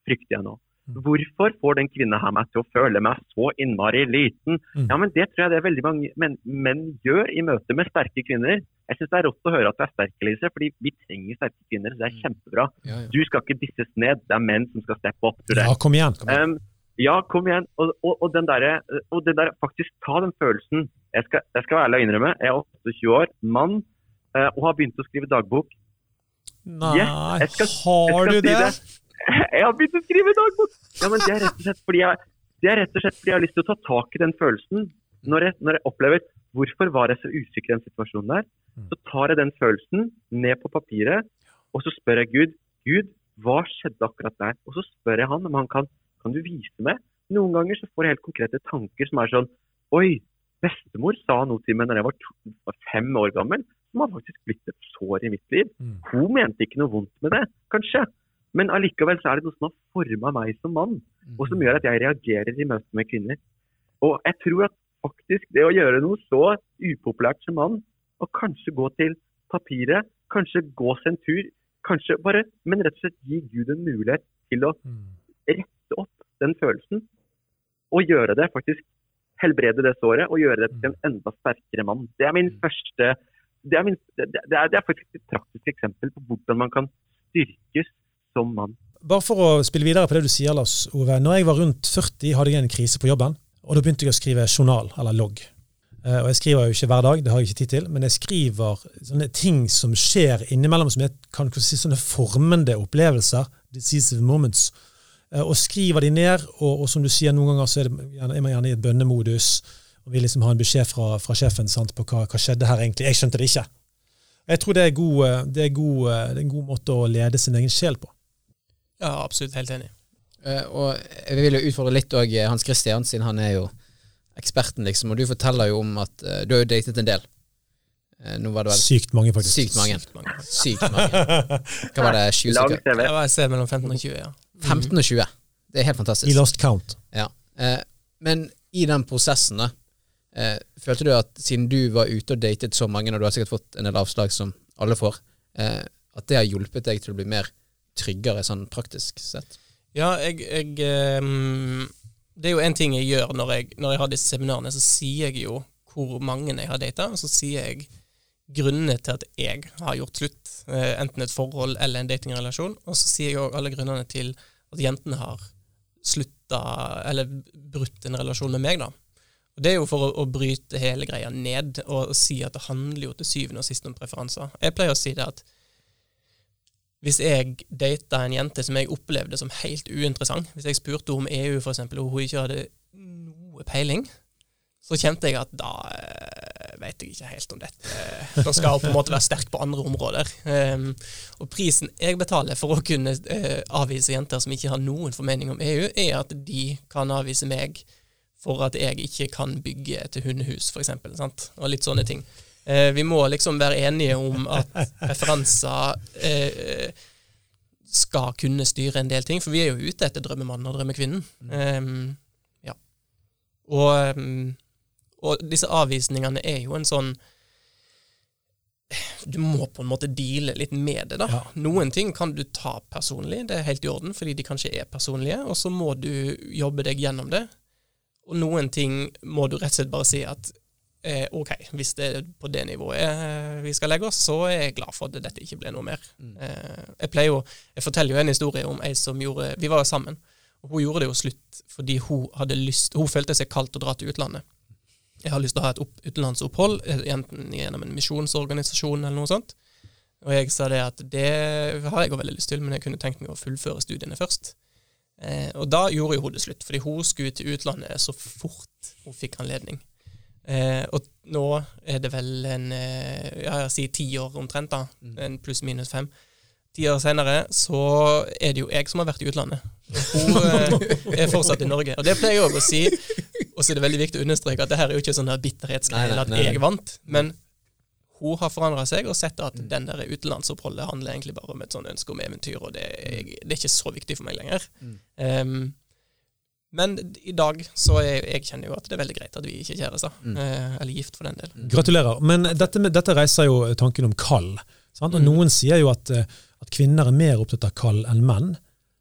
frykter jeg nå? Mm. Hvorfor får den kvinnen her meg til å føle meg så innmari liten? Mm. Ja, men Det tror jeg det er veldig mange menn, menn gjør i møte med sterke kvinner. Jeg syns det er rått å høre at du er sterk, Elise, fordi vi trenger sterke kvinner. så Det er mm. kjempebra. Ja, ja. Du skal ikke disses ned, det er menn som skal steppe opp. Ja, kom igjen. Kom igjen. Um, ja, kom igjen. Og, og, og, den der, og den der, faktisk ta den følelsen. Jeg skal, jeg skal være ærlig og innrømme, jeg er 28 år, mann, uh, og har begynt å skrive dagbok. Nei, yes, skal, har du det? det? Jeg har begynt å skrive dagbok! Ja, men det er rett og slett fordi jeg, det er rett og slett fordi jeg har lyst til å ta tak i den følelsen. Når jeg, når jeg opplever hvorfor var jeg så usikker i den situasjonen der, så tar jeg den følelsen ned på papiret, og så spør jeg Gud Gud, hva skjedde akkurat der? Og så spør jeg han om han kan, kan du vise meg. Noen ganger så får jeg helt konkrete tanker som er sånn Oi, bestemor sa noe til meg da jeg var, to, var, fem år gammel, som har faktisk blitt et sår i mitt liv. Mm. Hun mente ikke noe vondt med det, kanskje. Men allikevel så er det noe som har forma meg som mann, og som mm. gjør at jeg reagerer i møte med kvinner. Og jeg tror at faktisk det å gjøre noe så upopulært som mann, og kanskje gå til papiret, kanskje gå seg en tur, kanskje bare Men rett og slett gi Gud en mulighet til å mm. rette opp den følelsen, og gjøre det faktisk helbrede det såret og gjøre det til en mm. enda sterkere mann. Det er min første det er, min, det, er, det er, faktisk et praktisk eksempel på hvordan man kan styrkes som mann. Bare for å spille videre på det du sier, Lars Ove. Når jeg var rundt 40, hadde jeg en krise på jobben. Og da begynte jeg å skrive journal, eller logg. Eh, og jeg skriver jo ikke hver dag, det har jeg ikke tid til, men jeg skriver sånne ting som skjer innimellom, som er kan si, sånne formende opplevelser, decisive moments. Eh, og skriver de ned, og, og som du sier, noen ganger så er, det, er man gjerne i et bønnemodus, og vil liksom ha en beskjed fra, fra sjefen sant, på hva, hva skjedde her egentlig. Jeg skjønte det ikke. Jeg tror det er, god, eh, det, er god, det er en god måte å lede sin egen sjel på. Ja, absolutt helt enig. Uh, og jeg vil jo utfordre litt òg Hans Christian, siden han er jo eksperten, liksom. Og du forteller jo om at uh, du har jo datet en del. Uh, nå var det vel Sykt mange, faktisk. sykt mange. Sykt mange. Sykt mange. Hva var det? 20 Lang stykker? Jeg var ser mellom 15 og 20, ja. 15 og 20. Det er helt fantastisk. I lost count. Ja. Eh, men i den prosessen, da, eh, følte du at siden du var ute og datet så mange, og du har sikkert fått en del avslag som alle får, eh, at det har hjulpet deg til å bli mer tryggere sånn praktisk sett? Ja, jeg, jeg ehm, Det er jo en ting jeg gjør når jeg, når jeg har disse seminarene, så sier jeg jo hvor mange jeg har data, og så sier jeg grunnene til at jeg har gjort slutt, eh, enten et forhold eller en datingrelasjon, og så sier jeg òg alle grunnene til at jentene har slutta eller brutt en relasjon med meg, da. Og Det er jo for å, å bryte hele greia ned og si at det handler jo til syvende og sist om preferanser. Jeg pleier å si det at hvis jeg data en jente som jeg opplevde som helt uinteressant, hvis jeg spurte om EU for eksempel, og hun ikke hadde noe peiling, så kjente jeg at da eh, vet jeg ikke helt om dette. Da skal hun på en måte være sterk på andre områder. Um, og prisen jeg betaler for å kunne eh, avvise jenter som ikke har noen formening om EU, er at de kan avvise meg for at jeg ikke kan bygge et hundehus, eksempel. Og litt sånne ting. Eh, vi må liksom være enige om at preferanser eh, skal kunne styre en del ting, for vi er jo ute etter drømmemannen og drømmekvinnen. Um, ja. Og, um, og disse avvisningene er jo en sånn Du må på en måte deale litt med det, da. Ja. Noen ting kan du ta personlig, det er helt i orden, fordi de kanskje er personlige, og så må du jobbe deg gjennom det. Og noen ting må du rett og slett bare si at eh, ok, hvis det er på det nivået eh, vi skal legge oss, så er jeg glad for at dette ikke ble noe mer. Eh, jeg pleier jo, jeg forteller jo en historie om ei som gjorde Vi var jo sammen, og hun gjorde det jo slutt fordi hun hadde lyst Hun følte seg kaldt å dra til utlandet. Jeg har lyst til å ha et opp, utenlandsopphold, eh, enten gjennom en misjonsorganisasjon eller noe sånt. Og jeg sa det at det har jeg jo veldig lyst til, men jeg kunne tenkt meg å fullføre studiene først. Eh, og da gjorde jo hun det slutt, fordi hun skulle til utlandet så fort hun fikk anledning. Eh, og nå er det vel en eh, ja, jeg sier ti år omtrent, da. En pluss-minus fem. Ti år senere så er det jo jeg som har vært i utlandet. Hun eh, er fortsatt i Norge. Og det pleier jeg òg å si. Og så er det veldig viktig å understreke at det her er jo ikke sånn bitterhetsgreie, at jeg vant. Men hun har forandra seg og sett at den der utenlandsoppholdet handler egentlig bare om et sånn ønske om eventyr, og det er, det er ikke så viktig for meg lenger. Um, men i dag så er, jeg kjenner jo at det er veldig greit at vi ikke er kjærester. eh, eller gift, for den del. Gratulerer. Men dette, med, dette reiser jo tanken om kall. Sant? Og Noen sier jo at, eh, at kvinner er mer opptatt av kall enn menn.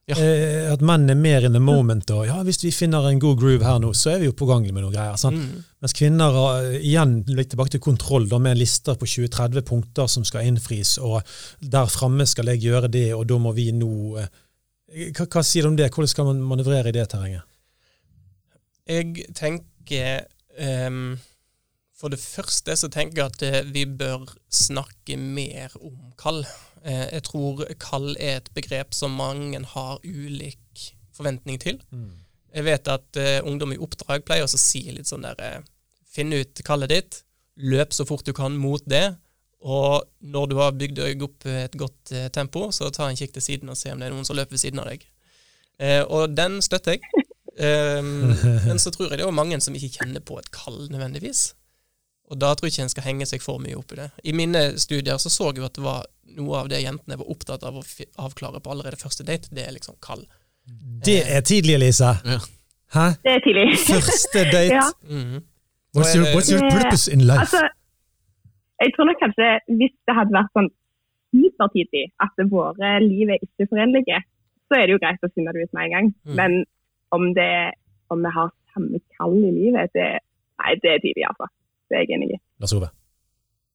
Ja. Eh, at menn er mer in the moment. Og ja, hvis vi finner en god groove her nå, så er vi jo på gang med noen greier. Sant? Mm. Mens kvinner har eh, igjen litt tilbake til kontroll, da, med lister på 20-30 punkter som skal innfris, og der framme skal jeg gjøre det, og da må vi nå hva, hva sier du om det? Hvordan skal man manøvrere i det terrenget? Jeg tenker um, For det første så tenker jeg at eh, vi bør snakke mer om kall. Eh, jeg tror kall er et begrep som mange har ulik forventning til. Jeg vet at uh, ungdom i oppdrag pleier å si litt sånn der Finn ut kallet ditt, løp så fort du kan mot det, og når du har bygd deg opp et godt uh, tempo, så ta en kikk til siden og se om det er noen som løper ved siden av deg. Uh, og den støtter jeg. Um, men så tror jeg det er mange som ikke kjenner på et kall nødvendigvis. Og da tror jeg ikke en skal henge seg for mye opp i det. I mine studier så så jeg jo at det var noe av det jentene var opptatt av å avklare på allerede første date. Det er liksom kall. Det er tidlig, Elise. Ja. Hæ? Det er tidlig. Første date? Ja. Mhm. What's your, what's your purpose in life? Altså, jeg tror nok kanskje hvis det hadde vært sånn hypertidlig at våre liv er ikke forenlige, så er det jo greit å finne det ut med en gang. Mm. Men om, det, om vi har samme kall i livet, det, nei, det er tidlig, altså. Det er jeg enig i. Lars Ove.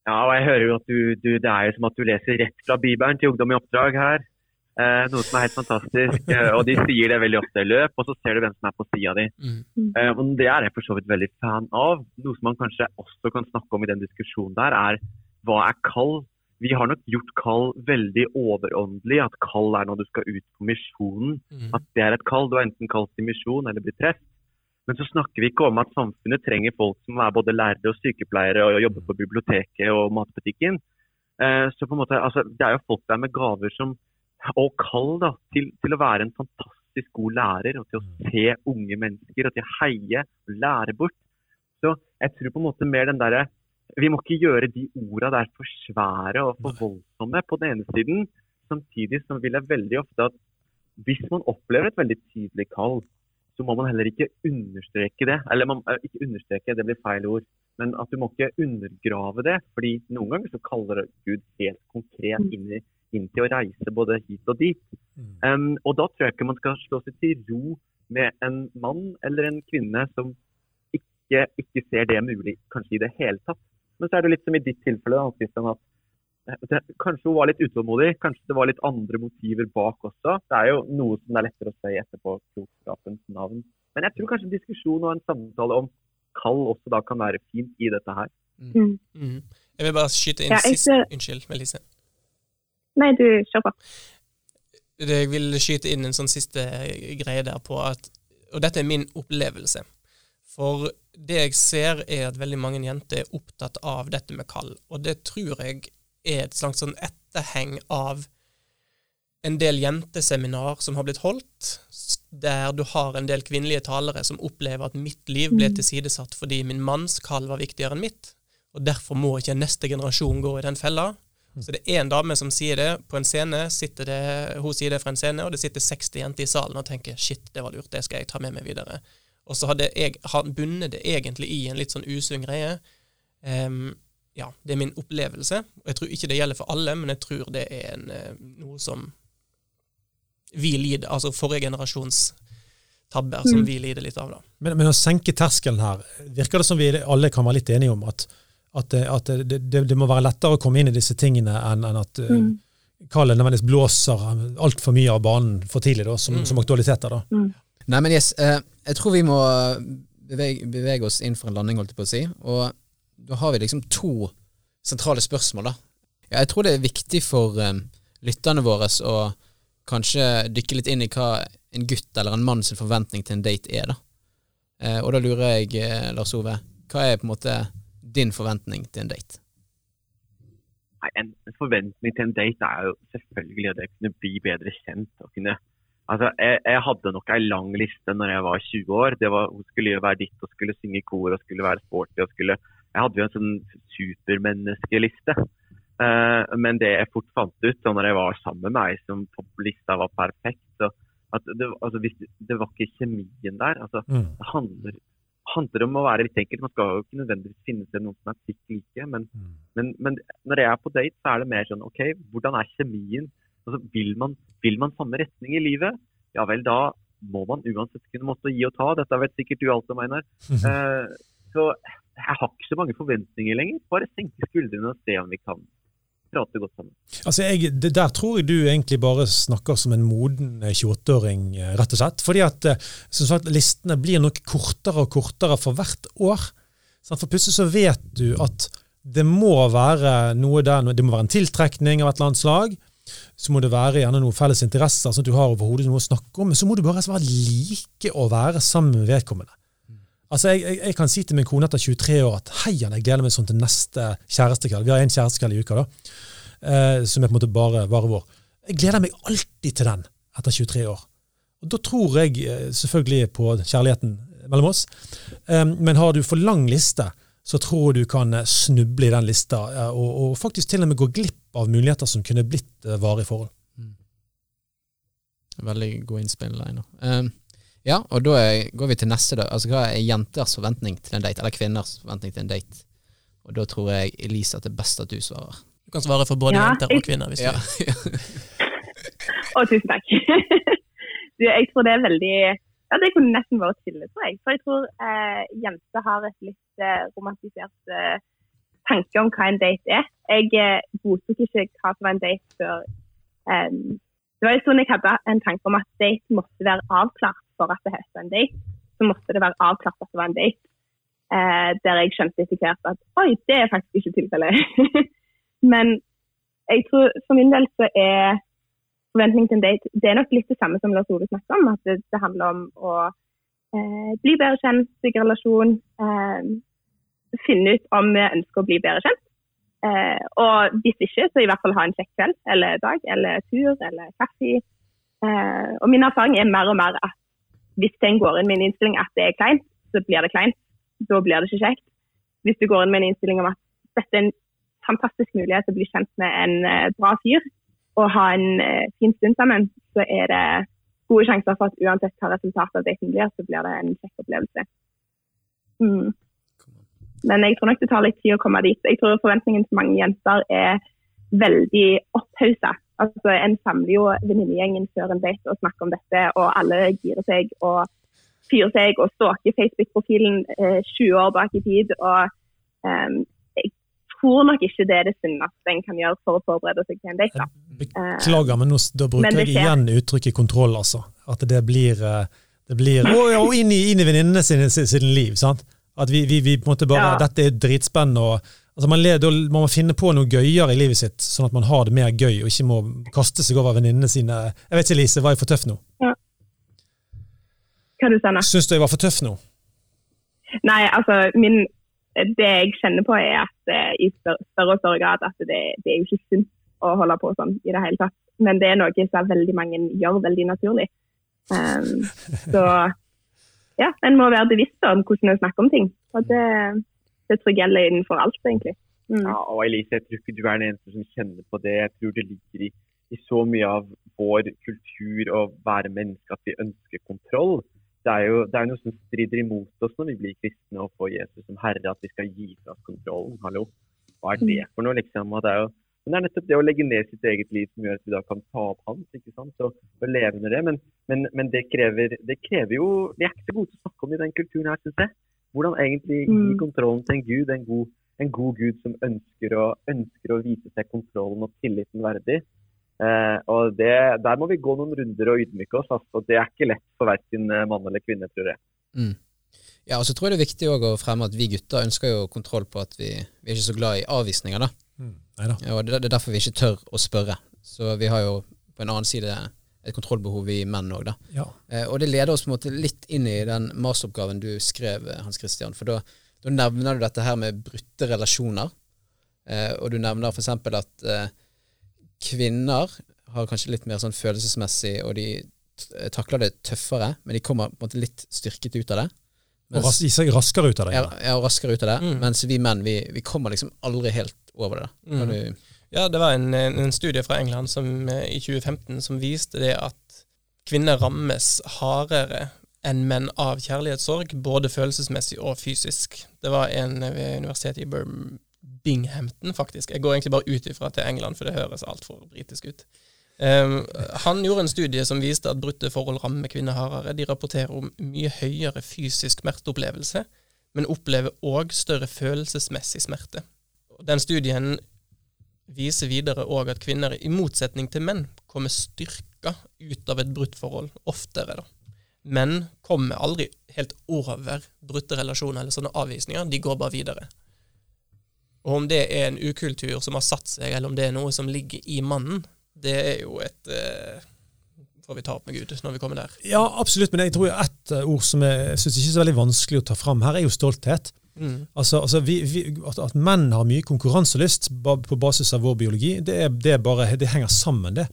Ja, og jeg hører jo at du, du, Det er jo som at du leser rett fra Bibelen til Ungdom i oppdrag her. Eh, noe som er helt fantastisk. Eh, og de sier det veldig ofte i løp, og så ser du hvem som er på sida di. Mm. Eh, og det er jeg for så vidt veldig fan av. Noe som man kanskje også kan snakke om i den diskusjonen der, er hva er kall? Vi har nok gjort kall veldig overåndelig. At kall er når du skal ut på misjonen. Mm. At det er et kall. Du er enten kalt til misjon eller blir prest. Men så snakker vi ikke om at samfunnet trenger folk som er både lærere og sykepleiere og jobber på biblioteket og matbutikken. Eh, så på en måte, altså, Det er jo folk der med gaver som og kall da, til, til å være en fantastisk god lærer og til å se unge mennesker og til å heie og lære bort. Så jeg tror på en måte mer den derre Vi må ikke gjøre de orda der for svære og for voldsomme på den ene siden. Samtidig så vil jeg veldig ofte at hvis man opplever et veldig tydelig kall, så må man heller ikke understreke det. Eller man, eh, ikke understreke, det blir feil ord. Men at du må ikke undergrave det. fordi noen ganger så kaller Gud helt konkret inn, i, inn til å reise både hit og dit. Um, og da tror jeg ikke man skal slå seg til ro med en mann eller en kvinne som ikke, ikke ser det mulig, kanskje i det hele tatt. Men så er det litt som i ditt tilfelle, da, Christian, at det, kanskje hun var litt utålmodig. Kanskje det var litt andre motiver bak også. Det er jo noe som det er lettere å si etterpå klokskapens navn. Men jeg tror kanskje en diskusjon og en samtale om kall også da kan være fint i dette her. Mm. Mm. Jeg vil bare skyte inn Ja, jeg sist Unnskyld, Melise. Nei, du kjør på. Jeg vil skyte inn en sånn siste greie der på at Og dette er min opplevelse. For det jeg ser, er at veldig mange jenter er opptatt av dette med kall. Og det tror jeg er et slags sånn etterheng av en del jenteseminar som har blitt holdt, der du har en del kvinnelige talere som opplever at mitt liv ble tilsidesatt fordi min manns kall var viktigere enn mitt, og derfor må ikke neste generasjon gå i den fella. Så det er en dame som sier det på en scene, sitter det, hun sier det fra en scene, og det sitter 60 jenter i salen og tenker 'shit, det var lurt, det skal jeg ta med meg videre'. Og så hadde jeg har bundet det egentlig i en litt sånn usunn greie. Um, ja, det er min opplevelse. Og jeg tror ikke det gjelder for alle, men jeg tror det er en, eh, noe som vi lider, altså forrige generasjons tabber, som vi lider litt av, da. Men, men å senke terskelen her, virker det som vi alle kan være litt enige om at, at, det- at det, det, det må være lettere å komme inn i disse tingene enn enn at mm. Kallet nødvendigvis blåser altfor mye av banen for tidlig, da, som, Mm. som aktualiteter. da. Nei, men yes, eh, jeg tror vi må bevege, bevege oss inn for en landing, holdt jeg på å si. Og da har vi liksom to sentrale spørsmål, da. Ja, jeg tror det er viktig for eh, lytterne våre å kanskje dykke litt inn i hva en gutt eller en mann sin forventning til en date er, da. Eh, og da lurer jeg, eh, Lars Ove, hva er på en måte din forventning til en date? Nei, en en forventning til en date er jo selvfølgelig at jeg kunne bli bedre kjent. og kunne Altså, jeg, jeg hadde nok ei lang liste når jeg var 20 år. Det var, skulle jo være ditt og skulle synge i kor og skulle være sporty. og skulle, Jeg hadde jo en sånn supermenneskeliste. Uh, men det jeg fort fant ut da når jeg var sammen med ei som på lista var perfekt så at det, altså, det var ikke kjemien der. altså Mm. Det handler, handler om å være litt enkelt. Man skal jo ikke nødvendigvis finne seg noen som er fikk like. Men, Mm. men, men når jeg er på date, så er det mer sånn OK, hvordan er kjemien? Altså, vil, man, vil man samme retning i livet? Ja vel, da må man uansett kunne måtte gi og ta. Dette vet sikkert du alt om, Einar. Eh, så jeg har ikke så mange forventninger lenger. Bare senke skuldrene og se om vi kan prate godt sammen. Altså, jeg, det, Der tror jeg du egentlig bare snakker som en moden eh, 28-åring, eh, rett og slett. Fordi at eh, som sagt, listene blir nok kortere og kortere for hvert år. For plutselig så vet du at det må være noe der, det må være en tiltrekning av et eller annet slag. Så må det være gjerne noen felles interesser, sånn at du har overhodet noe å snakke om. Men så må du bare være like å være sammen med vedkommende. Altså, jeg, jeg, jeg kan si til min kone etter 23 år at hei, jeg gleder meg sånn til neste kjærestekveld. Vi har en kjærestekveld i uka, da, eh, som er på en måte bare, bare vår. Jeg gleder meg alltid til den etter 23 år. Og Da tror jeg eh, selvfølgelig på kjærligheten mellom oss. Eh, Men har du for lang liste, så tror jeg du kan eh, snuble i den lista, eh, og, og faktisk til og med gå glipp av muligheter som kunne blitt eh, varige forhold. Veldig god innspill, Einar. Um, ja, og da er, går vi til neste, da. Altså, hva er jenters forventning til en date? Eller kvinners forventning til en date? Og da tror jeg Elise at det er best at du svarer. Du kan svare for både Ja, jenter og kvinner. hvis du Ja. vil. Å, tusen takk. du, jeg tror det er veldig Ja, det kunne nesten vært stille, tror jeg. For jeg tror eh, jenter har et litt eh, romantisert eh, tanke om hva en date er. Jeg eh, godtok ikke hva som var en date før, um, det var en stund jeg hadde en tanke om at date måtte være avklart for at det het en date. Så måtte det være avklart at det var en date. Eh, der jeg skjønte etter hvert at oi, det er faktisk ikke tilfellet. Men jeg tror for min del så er forventning til en date det er nok litt det samme som Lars Ole snakket om. At det, det handler om å eh, bli bedre kjent, bygge relasjon. Eh, finne ut om vi ønsker å bli bedre kjent. Eh, og hvis ikke, så i hvert fall ha en kjekk kveld eller dag eller tur eller kaffe. Eh, og min erfaring er mer og mer at hvis en går inn med en innstilling at det er kleint, så blir det kleint. Da blir det ikke kjekt. Hvis du går inn med en innstilling om at dette er en fantastisk mulighet til å bli kjent med en eh, bra fyr og ha en eh, fin stund sammen, så er det gode sjanser for at uansett hva resultatet av daten blir, så blir det en kjekk opplevelse. Mm. Men jeg tror nok det tar litt tid å komme dit. Jeg tror forventningen til mange jenter er veldig opphausa. Altså, en samler jo venninnegjengen før en date og snakker om dette, og alle girer seg og fyrer seg og stalker Facebook-profilen eh, 20 år bak i tid. og eh, Jeg tror nok ikke det er det sunneste en kan gjøre for å forberede seg til en date. da. Beklager, men nå, da bruker Men jeg igjen uttrykket kontroll, altså. At det blir, eh, det blir Og, inn i, inn i venninnene sine, sine, liv. sant? At vi, vi, vi på en måte bare Ja. Dette er dritspennende. og altså man, da må man finne på noe gøyere i livet sitt, sånn at man har det mer gøy, og ikke må kaste seg over venninnene sine. Jeg vet ikke, Lise, var jeg for tøff nå? Hva du sa nå? Syns du jeg var for tøff nå? Nei, altså min, det jeg kjenner på er at eh, i større, og større grad at det, det er jo ikke sunt å holde på sånn i det hele tatt. Men det er noe som veldig mange gjør veldig naturlig. Um, så ja, en må være bevisst om hvordan en snakker om ting. Og det, det tror jeg gjelder innenfor alt, egentlig. Mm. Ja, og Elise, jeg tror ikke du er den eneste som kjenner på det. Jeg tror det ligger i, i så mye av vår kultur å være menneske at vi ønsker kontroll. Det er jo det er noe som strider imot oss når vi blir kristne og får Jesus som herre, at vi skal gi fra oss kontrollen. Hallo, hva er det for noe, liksom? Det er jo men det er nettopp det å legge ned sitt eget liv som gjør at vi da kan ta opp hans. ikke sant? Og, og leve med det. Men, men, men det, krever, det krever jo Vi er ikke så gode til å snakke om i den kulturen her, syns jeg. Hvordan egentlig gi Mm. kontrollen til en gud, en god, en god gud som ønsker å, ønsker å vise seg kontrollen og tilliten verdig. Eh, og det, Der må vi gå noen runder og ydmyke oss. Altså. Det er ikke lett for verken eh, mann eller kvinne, tror jeg. Mm. Ja, og så tror jeg det er viktig å fremme at vi gutter ønsker jo kontroll på at vi, vi er ikke så glad i avvisninger, da. Mm. Ja, Og det, det er derfor vi ikke tør å spørre. Så vi har jo på en annen side et kontrollbehov i menn òg. Ja. Eh, og det leder oss på en måte litt inn i den masteroppgaven du skrev, eh, Hans Christian. For da, da nevner du dette her med brutte relasjoner. Eh, og du nevner f.eks. at eh, kvinner har kanskje litt mer sånn følelsesmessig, og de takler det tøffere, men de kommer på en måte litt styrket ut av det. Og ras, seg raskere ut av det. ja, ja, og raskere ut av det. Mm. Mens vi menn, vi, vi kommer liksom aldri helt over det. da. Mm. du Ja, det var en, en studie fra England som, eh, i 2015 som viste det at kvinner rammes hardere enn menn av kjærlighetssorg, både følelsesmessig og fysisk. Det var en ved universitetet i Birminghampton, faktisk. Jeg går egentlig bare ut ifra til England, for det høres altfor britisk ut. Um, han gjorde en studie som viste at brutte forhold rammer kvinner hardere. De rapporterer om mye høyere fysisk smerteopplevelse, men opplever òg større følelsesmessig smerte. Den studien viser videre òg at kvinner, i motsetning til menn, kommer styrka ut av et brutt forhold oftere. da. Menn kommer aldri helt over brutte relasjoner eller sånne avvisninger, de går bare videre. Og om det er en ukultur som har satt seg, eller om det er noe som ligger i mannen, det er jo et eh, får vi ta opp med Gud når vi kommer der. Ja, absolutt, men jeg tror ett eh, ord som jeg syns ikke er så veldig vanskelig å ta fram her, er jo stolthet. Mm. Altså, altså vi, vi, at, at menn har mye konkurranselyst på basis av vår biologi, det, er, det, er bare, det henger sammen, det.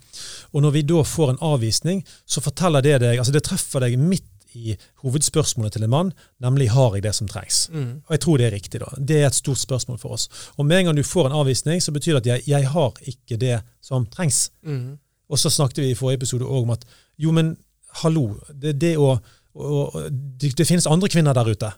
Og når vi da får en avvisning, så forteller det deg altså Det treffer deg midt i hovedspørsmålet til en mann, nemlig har jeg det som trengs. Mm. Og jeg tror det er riktig. da. Det er et stort spørsmål for oss. Og med en gang du får en avvisning, så betyr det at jeg, jeg har ikke det som trengs. Mm. Og så snakket vi i forrige episode òg om at jo, men hallo, det, det, å, å, det, det finnes andre kvinner der ute.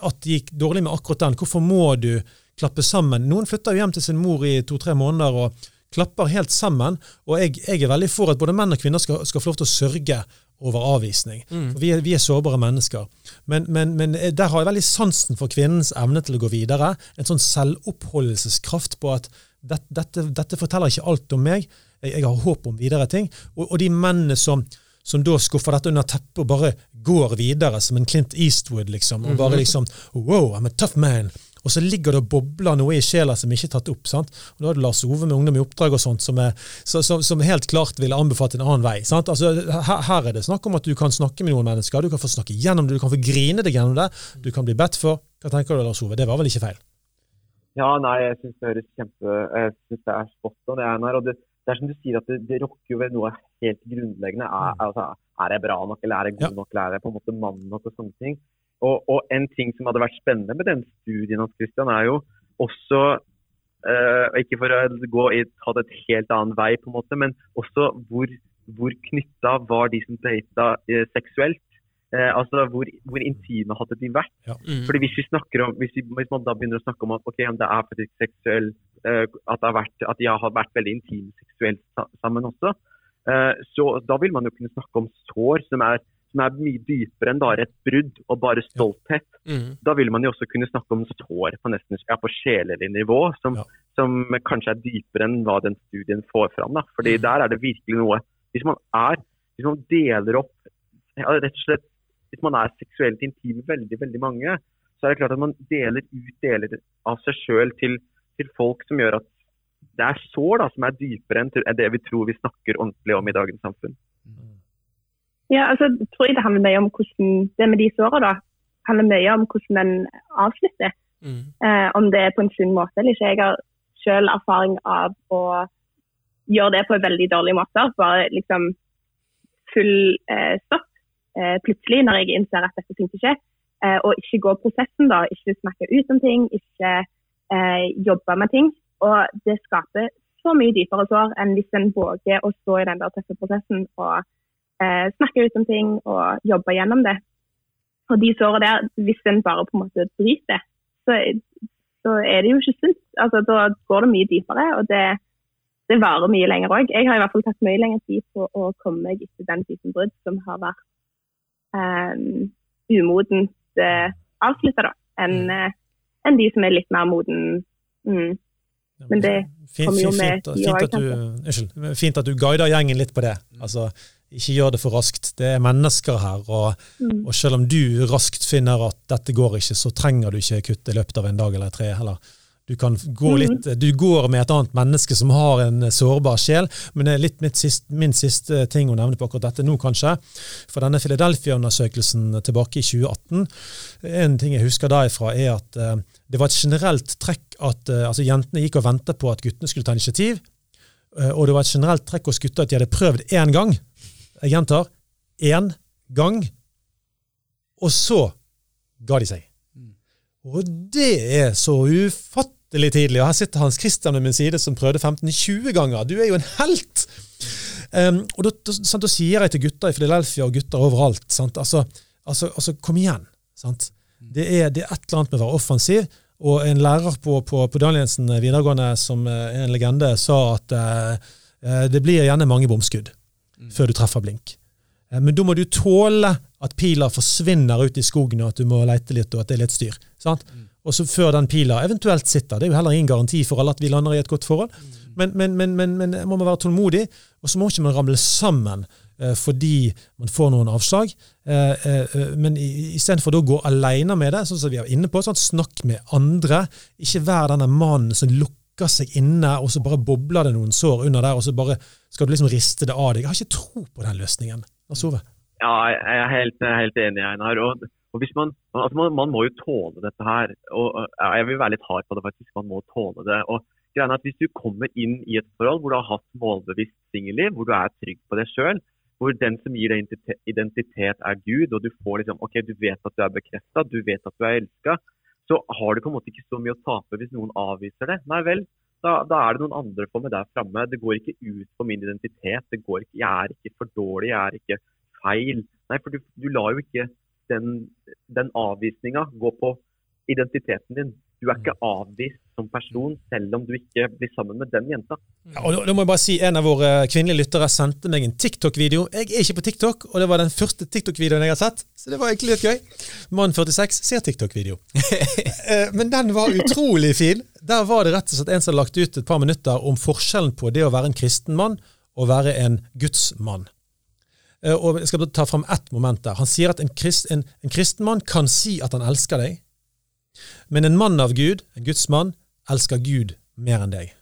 At det gikk dårlig med akkurat den. Hvorfor må du klappe sammen? Noen flytter jo hjem til sin mor i to-tre måneder og klapper helt sammen. Og jeg, jeg er veldig for at både menn og kvinner skal, skal få lov til å sørge over avvisning. Mm. Vi er, vi er sårbare mennesker. Men, men, men der har jeg veldig sansen for kvinnens evne til å gå videre. En sånn selvoppholdelseskraft på at dette, dette, dette forteller ikke alt om meg. Jeg, jeg har håp om videre ting. Og, og de mennene som, som da skuffer dette under teppet og bare går videre som en Clint Eastwood, liksom. Og bare liksom Wow, I'm a tough man. Og så ligger det og bobler noe i sjela som ikke er tatt opp. sant? Og Da har du Lars Ove med Ungdom i oppdrag og sånt som, er, som, som helt klart ville anbefalt en annen vei. sant? Altså, her, her er det snakk om at du kan snakke med noen mennesker, du kan få snakke gjennom det, du kan få grine deg gjennom det, du kan bli bedt for. Hva tenker du, Lars Ove? Det var vel ikke feil? Ja, nei, jeg syns det høres kjempe Jeg synes det er spot on, det er her. Og det, det er som du sier, at det, det rokker jo ved noe helt grunnleggende. Er, altså, er jeg bra nok, eller er jeg god nok, eller er jeg på en måte mann nok, og sånne ting. Og, og en ting som hadde vært spennende med den studien hans, Christian, er jo også eh, Ikke for å gå i, ta det et helt annen vei, på en måte, men også hvor, hvor knytta var de som data eh, seksuelt. Eh, altså hvor, hvor intime hadde de vært. Mm. Fordi hvis vi snakker om, hvis, vi, hvis man da begynner å snakke om at okay, om det er faktisk seksuell, eh, at, det har vært, at de har vært veldig intime seksuelt sammen også, eh, så da vil man jo kunne snakke om sår som er, som er mye dypere enn bare et brudd og bare stolthet. Mm. Da vil man jo også kunne snakke om sår på nesten ja, på sjelelig nivå, som, Ja. som kanskje er dypere enn hva den studien får fram. Da. Fordi Mm. der er det virkelig noe Hvis man er, hvis man deler opp ja, rett og slett hvis man er seksuelt intim med veldig, veldig mange, så er det klart at man deler ut deler av seg sjøl til, til folk som gjør at det er sår da, som er dypere enn det vi tror vi snakker ordentlig om i dagens samfunn. Ja, altså, jeg tror jeg det handler mye om hvordan det med de sårene da, handler mye om hvordan en avslutter. Mm. Eh, om det er på en sunn måte eller ikke. Jeg har selv erfaring av å gjøre det på en veldig dårlig måte. Bare liksom full eh, stopp eh, plutselig når jeg innser at dette funker ikke. Eh, og ikke gå prosessen, da. Ikke snakke ut om ting, ikke eh, jobbe med ting. Og det skaper så mye dypere sår enn hvis en våger å stå i den der tøffe prosessen og eh, snakke ut om ting og jobbe gjennom det. Og de sårene der, hvis en bare på en måte bryter, så, så er det jo ikke sunt. Altså, da går det mye dypere, og det, det varer mye lenger òg. Jeg har i hvert fall tatt mye lengre tid på å komme meg etter den typen brudd som har vært eh, umodent eh, avslutta, da, enn eh, en de som er litt mer moden. Mm. Men det kommer jo med fint, fint, fint, at du, unnskyld, fint at du guider gjengen litt på det. Altså, ikke gjør det for raskt. Det er mennesker her, og, Mm. og selv om du raskt finner at dette går ikke, så trenger du ikke kutte i løpet av en dag eller tre. Eller. Du, kan gå Mhm. litt, du går med et annet menneske som har en sårbar sjel, men det er litt sist, min siste ting å nevne på akkurat dette nå, kanskje. For denne Philadelphia-undersøkelsen tilbake i 2018, en ting jeg husker derifra, er at eh, det var et generelt trekk at eh, altså jentene gikk og ventet på at guttene skulle ta initiativ, eh, og det var et generelt trekk hos gutter at de hadde prøvd én gang. Jeg gjentar én gang, og så ga de seg. Og det er så ufattelig tidlig. Og her sitter Hans Christian ved min side som prøvde 15-20 ganger. Du er jo en helt! Um, og da, sant, da sier jeg til gutter i Philadelphia og gutter overalt sant? Altså, altså, altså, kom igjen. Sant? Det, er, det er et eller annet med å være offensiv. Og en lærer på, på, på Danielsen videregående som eh, er en legende, sa at eh, eh, det blir gjerne mange bomskudd før du treffer blink. Eh, Men da må du tåle at pila forsvinner ut i skogen, og at du må leite litt, og at det er litt styr. Sant? Og så før den pila eventuelt sitter. Det er jo heller ingen garanti for alle at vi lander i et godt forhold. Men, men, men, men, men man være tålmodig, og så må ikke man ramle sammen eh, fordi man får noen avslag. Eh, eh, eh, men istedenfor å gå alene med det, sånn som vi er inne på, sånn, snakk med andre. Ikke vær denne mannen som lukker seg inne, og så bare bobler det noen sår under der, og så bare skal du liksom riste det av deg. Jeg har ikke tro på den løsningen. Lars? Ja, jeg er helt, helt enig, Einar. Og, og man, altså man, man må jo tåle dette her. Og jeg vil være litt hard på det, faktisk. Man må tåle det. Og greia at Hvis du kommer inn i et forhold hvor du har hatt målbevisst singelliv, hvor du er trygg på deg sjøl, hvor den som gir deg identitet er Gud, og du får liksom, ok, du vet at du er bekrefta, du vet at du er elska, så har du på en måte ikke så mye å tape hvis noen avviser det. Nei vel, da, da er det noen andre for meg der framme. Det går ikke ut på min identitet. det går ikke, Jeg er ikke for dårlig, jeg er ikke feil. Nei, for du, du lar jo ikke den, den avvisninga gå på identiteten din. Du er ikke avvist som person selv om du ikke blir sammen med den jenta. Ja, og da- da må jeg bare si En av våre kvinnelige lyttere sendte meg en TikTok-video. Jeg er ikke på TikTok, og det var den første TikTok-videoen jeg har sett. Så det var egentlig litt gøy. Mann 46 ser TikTok-video. Eh, Men den var utrolig fin. Der var det rett og slett en som hadde lagt ut et par minutter om forskjellen på det å være en kristen mann og være en gudsmann. Eh, Og jeg skal ta fram ett moment der. Han sier at en, krist, en, en kristen mann kan si at han elsker deg, men en mann av Gud, en gudsmann, elsker Gud mer enn deg.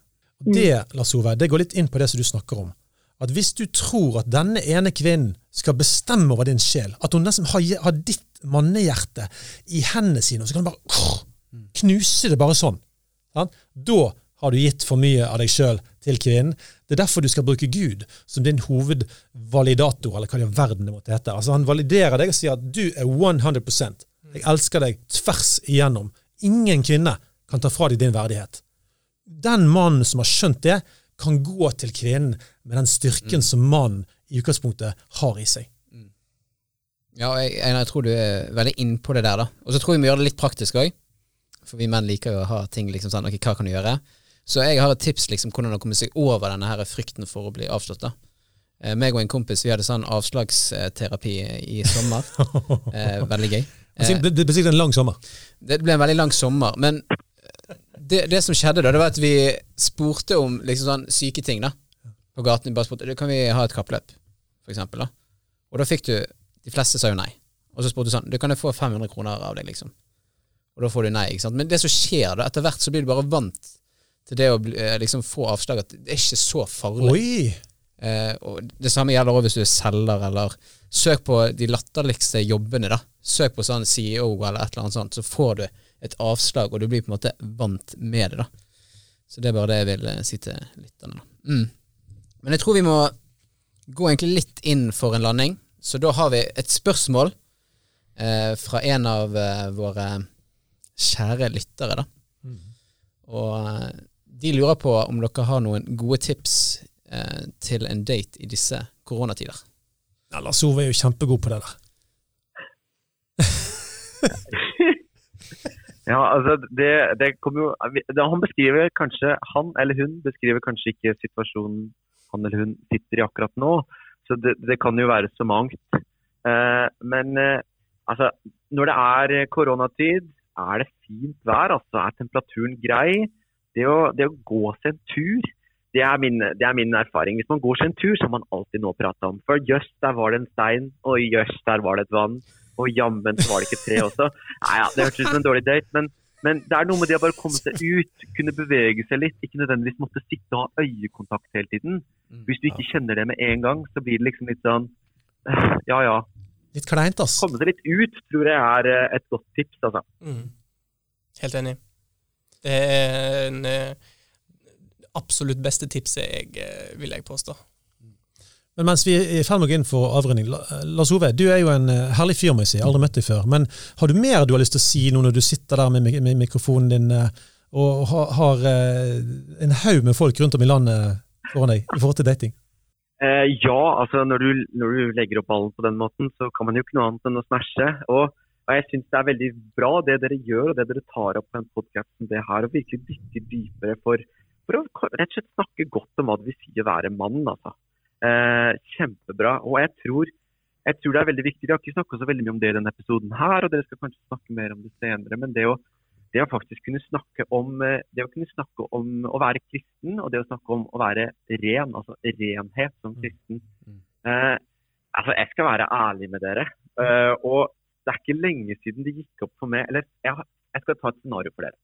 Og Det Lars Ove, det går litt inn på det som du snakker om. At hvis du tror at denne ene kvinnen skal bestemme over din sjel, at hun nesten har, har ditt mannehjerte i hendene sine, og så kan hun bare knuse det bare sånn, sant? da har du gitt for mye av deg sjøl til kvinnen. Det er derfor du skal bruke Gud som din hovedvalidator, eller hva i verden det måtte hete. Altså Han validerer deg og sier at du er 100 Jeg elsker deg tvers igjennom. Ingen kvinne kan ta fra deg din verdighet. Den mannen som har skjønt det, kan gå til kvinnen med den styrken som mannen i utgangspunktet har i seg. Ja, og jeg, jeg tror du er veldig innpå det der, da. Og så tror jeg vi gjør det litt praktisk òg. For vi menn liker jo å ha ting liksom sånn Ok, hva kan du gjøre? Så jeg har et tips liksom hvordan å komme seg over denne her frykten for å bli avslått. da. Eh, meg og en kompis vi hadde sånn avslagsterapi i sommer. Eh, veldig gøy. Altså, det, blir sikkert en lang sommer. Det ble en veldig lang sommer, men det, det som skjedde da, det var at vi spurte om liksom sånn syke ting da, på gaten. Bare spurte, kan vi ha et kappløp, for eksempel da? Og da fikk du, de fleste sa jo nei. Og så spurte du sånn, du kan jo få 500 kroner av deg liksom. Og da får du nei, ikke sant. Men det som skjer da, etter hvert så blir du bare vant til det å eh, liksom få avslag, at det er ikke så farlig. Oi! Eh, og det samme gjelder også hvis du er selger, eller søk på de latterligste jobbene, da. Søk på sånn CEO eller et eller annet sånt, så får du et avslag, og du blir på en måte vant med det, da. Så det er bare det jeg vil eh, si til lytterne. Mm. Men jeg tror vi må gå egentlig litt inn for en landing, så da har vi et spørsmål eh, fra en av eh, våre kjære lyttere, da. Og eh, de lurer på om dere har noen gode tips eh, til en date i disse koronatider. Ja, Lars Ove er jo kjempegod på det der. Ja, altså det, det kommer jo det, Han beskriver kanskje Han eller hun beskriver kanskje ikke situasjonen han eller hun sitter i akkurat nå. Så det, det kan jo være så mangt. Eh, men eh, altså, når det er koronatid, er det fint vær. Altså er temperaturen grei. Det å, det å gå seg en tur, det er, min, det er min erfaring. Hvis man går seg en tur, har man alltid noe å prate om. For jøss, der var det en stein. Og jøss, der var det et vann. Og jammen så var det ikke tre også. Nei, ja, Det hørtes ut som en dårlig date, men, men det er noe med det å bare komme seg ut, kunne bevege seg litt. Ikke nødvendigvis måtte sitte og ha øyekontakt hele tiden. Hvis du ikke kjenner det med en gang, så blir det liksom litt sånn Ja ja. Litt kleint, ass. Komme seg litt ut tror jeg er eh, et godt tips, altså. Mm. Helt enig. Det er en eh, absolutt beste tipset jeg eh, vil jeg påstå. Men mens vi er i ferd med å gå inn for avrunding, Lars Ove, du er jo en eh, herlig fyr, må jeg si. Aldri møtt deg før. Men har du mer du har lyst til å si nå når du sitter der med, med mikrofonen din eh, og har, har eh, en haug med folk rundt om i landet foran deg i forhold til dating? Eh, ja, altså når du, når du legger opp ballen på den måten, så kan man jo ikke noe annet enn å smashe. Og, og jeg syns det er veldig bra det dere gjør og det dere tar opp på en podkast som det her, og virkelig dykker dypere for, for å rett og slett snakke godt om hva det vil si å være mann. altså. Eh, kjempebra. Og jeg tror, jeg tror det er veldig viktig. Vi har ikke snakka så veldig mye om det i denne episoden her, og dere skal kanskje snakke mer om det senere. Men det å, det å faktisk kunne snakke om eh, det å kunne snakke om å være kristen, og det å snakke om å være ren, altså renhet som kristen. Eh, altså, jeg skal være ærlig med dere. eh, og det er ikke lenge siden det gikk opp for meg Eller jeg, jeg skal ta et scenario for dere.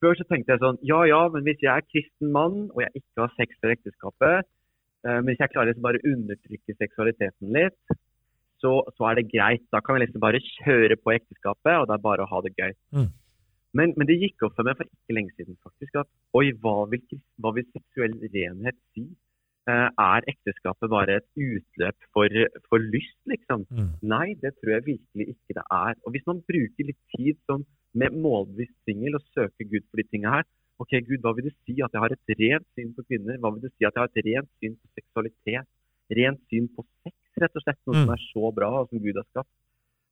Før så tenkte jeg sånn Ja ja, men hvis jeg er kristen mann og jeg ikke har sex før ekteskapet, men hvis jeg klarer liksom bare å undertrykke seksualiteten litt, så, så er det greit. Da kan vi liksom bare kjøre på ekteskapet, og det er bare å ha det gøy. Mm. Men, men det gikk opp for meg for ikke lenge siden faktisk at oi, hva vil, hva vil seksuell renhet si? Eh, er ekteskapet bare et utløp for, for lyst, liksom? Mm. Nei, det tror jeg virkelig ikke det er. Og hvis man bruker litt tid sånn, med målbevisst singel og søker Gud for de tingene her, ok Gud, hva vil det si at jeg har et rent syn på kvinner? Hva vil det si at jeg har et rent syn på seksualitet? Rent syn på sex, rett og slett. Noe Mm. som er så bra, og som Gud har skapt.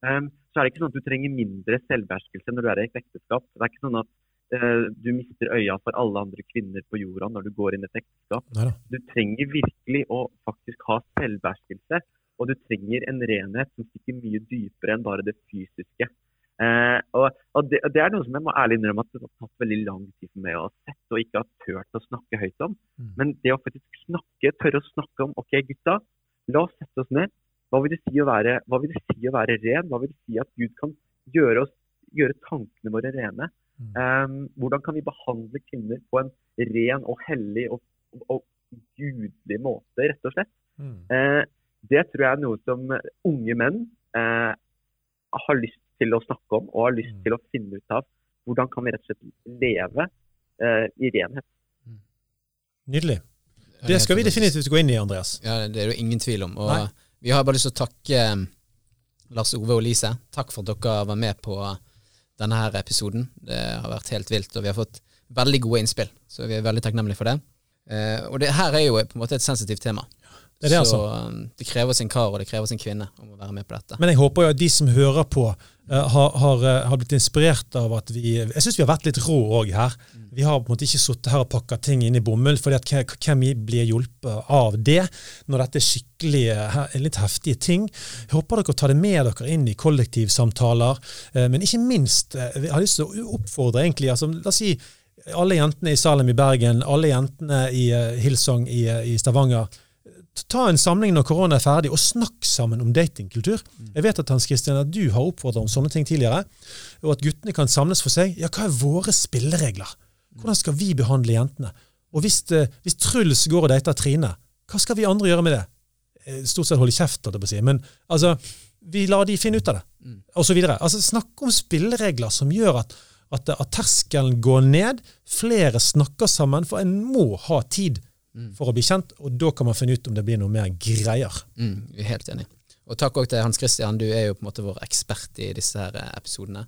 Um, så er det ikke sånn at du trenger mindre selvbeherskelse når du er i et ekteskap. Det er ikke sånn at uh, du mister øya for alle andre kvinner på jorda når du går inn i et ekteskap. Neida. Du trenger virkelig å faktisk ha selvbeherskelse, og du trenger en renhet som stikker mye dypere enn bare det fysiske. Eh, og, og det, det er noe som jeg må ærlig innrømme at det har tatt veldig lang tid for meg å sette og ikke ha turt å snakke høyt om. Mm. Men det å faktisk snakke, tørre å snakke om OK, gutta, la oss sette oss ned. Hva vil det si å være, hva vil det si å være ren? Hva vil det si at Gud kan gjøre, oss, gjøre tankene våre rene? Mm. Eh, hvordan kan vi behandle kvinner på en ren og hellig og, og gudelig måte, rett og slett? Mm. Eh, det tror jeg er noe som unge menn eh, har lyst til å snakke om og har lyst Mm. til å finne ut av. Hvordan kan vi rett og slett leve eh, i renhet? Nydelig. Det skal vi definitivt gå inn i, Andreas. Ja, det er det ingen tvil om. Og Nei. vi har bare lyst til å takke eh, Lars Ove og Lise. Takk for at dere var med på denne her episoden. Det har vært helt vilt, og vi har fått veldig gode innspill, så vi er veldig takknemlige for det. Eh, og det her er jo på en måte et sensitivt tema. Det det, så altså. eh, det krever sin kar, og det krever sin kvinne om å være med på dette. Men jeg håper jo at de som hører på, eh, har, har, eh, har blitt inspirert av at vi Jeg syns vi har vært litt rå òg her. Vi har på en måte ikke sittet her og pakka ting inn i bomull, for hvem blir hjulpet av det når dette er skikkelig litt heftige ting? Jeg håper dere tar det med dere inn i kollektivsamtaler, eh, men ikke minst eh, Jeg har lyst til å oppfordre egentlig altså, La oss si alle jentene i Salem i Bergen, alle jentene i eh, Hillsong i, eh, i Stavanger ta en samling når korona er ferdig, og snakk sammen om datingkultur. Jeg vet at Hans Christian, at du har oppfordret om sånne ting tidligere, og at guttene kan samles for seg. Ja, hva er våre spilleregler? Hvordan skal vi behandle jentene? Og hvis, eh, hvis Truls går og dater Trine, hva skal vi andre gjøre med det? Eh, Stort sett holde kjeft, holdt jeg på å si. Men altså, vi lar de finne ut av det, så videre. Altså, snakk om spilleregler som gjør at, at, at terskelen går ned, flere snakker sammen, for en må ha tid for å bli kjent, og da kan man finne ut om det blir noe mer greier. Mm, vi er helt enig. Og takk òg til Hans Christian, du er jo på en måte vår ekspert i disse her episodene,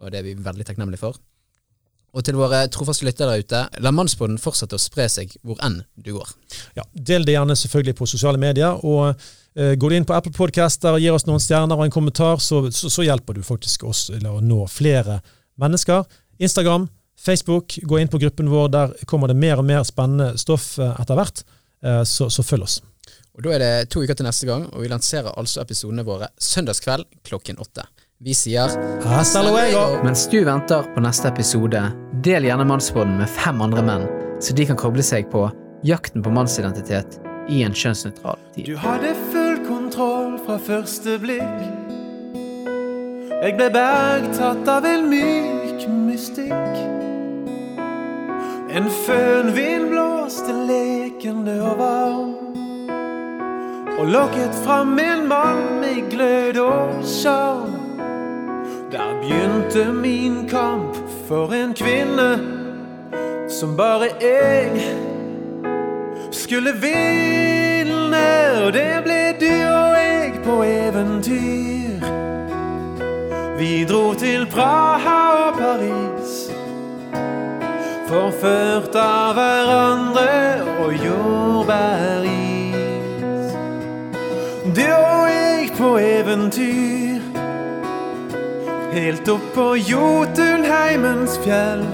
og det er vi veldig takknemlige for. Og til våre trofaste lyttere der ute, la Mannsbåten fortsette å spre seg hvor enn du går. Ja, del det gjerne selvfølgelig på sosiale medier, og eh, går du inn på Apple Podcaster og gir oss noen stjerner og en kommentar, så, så, så hjelper du faktisk oss til å nå flere mennesker. Instagram, Facebook, gå inn på gruppen vår, der kommer det mer og mer spennende stoff eh, etter hvert, eh, så, så følg oss. Og Da er det to uker til neste gang, og vi lanserer altså episodene våre søndagskveld klokken åtte. Vi sier Hasta luego! Mens du venter på neste episode, del gjerne Mannsbåten med fem andre menn, så de kan koble seg på jakten på mannsidentitet i en kjønnsnøytral tid. Du hadde full kontroll fra første blikk. Jeg ble bergtatt av en myk mystikk. En fønvind blåste lekende og varm. Og lokket fram en mann med glød og sjarm. Der begynte min kamp for en kvinne som bare jeg skulle vinne, og det ble du og jeg på eventyr. Vi dro til Praha og Paris, forført av hverandre og jordbæris. Du og jeg på eventyr, helt opp på Jotunheimens fjell.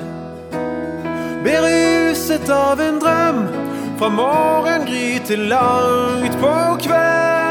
Beruset av en drøm fra morgengry til langt på kveld.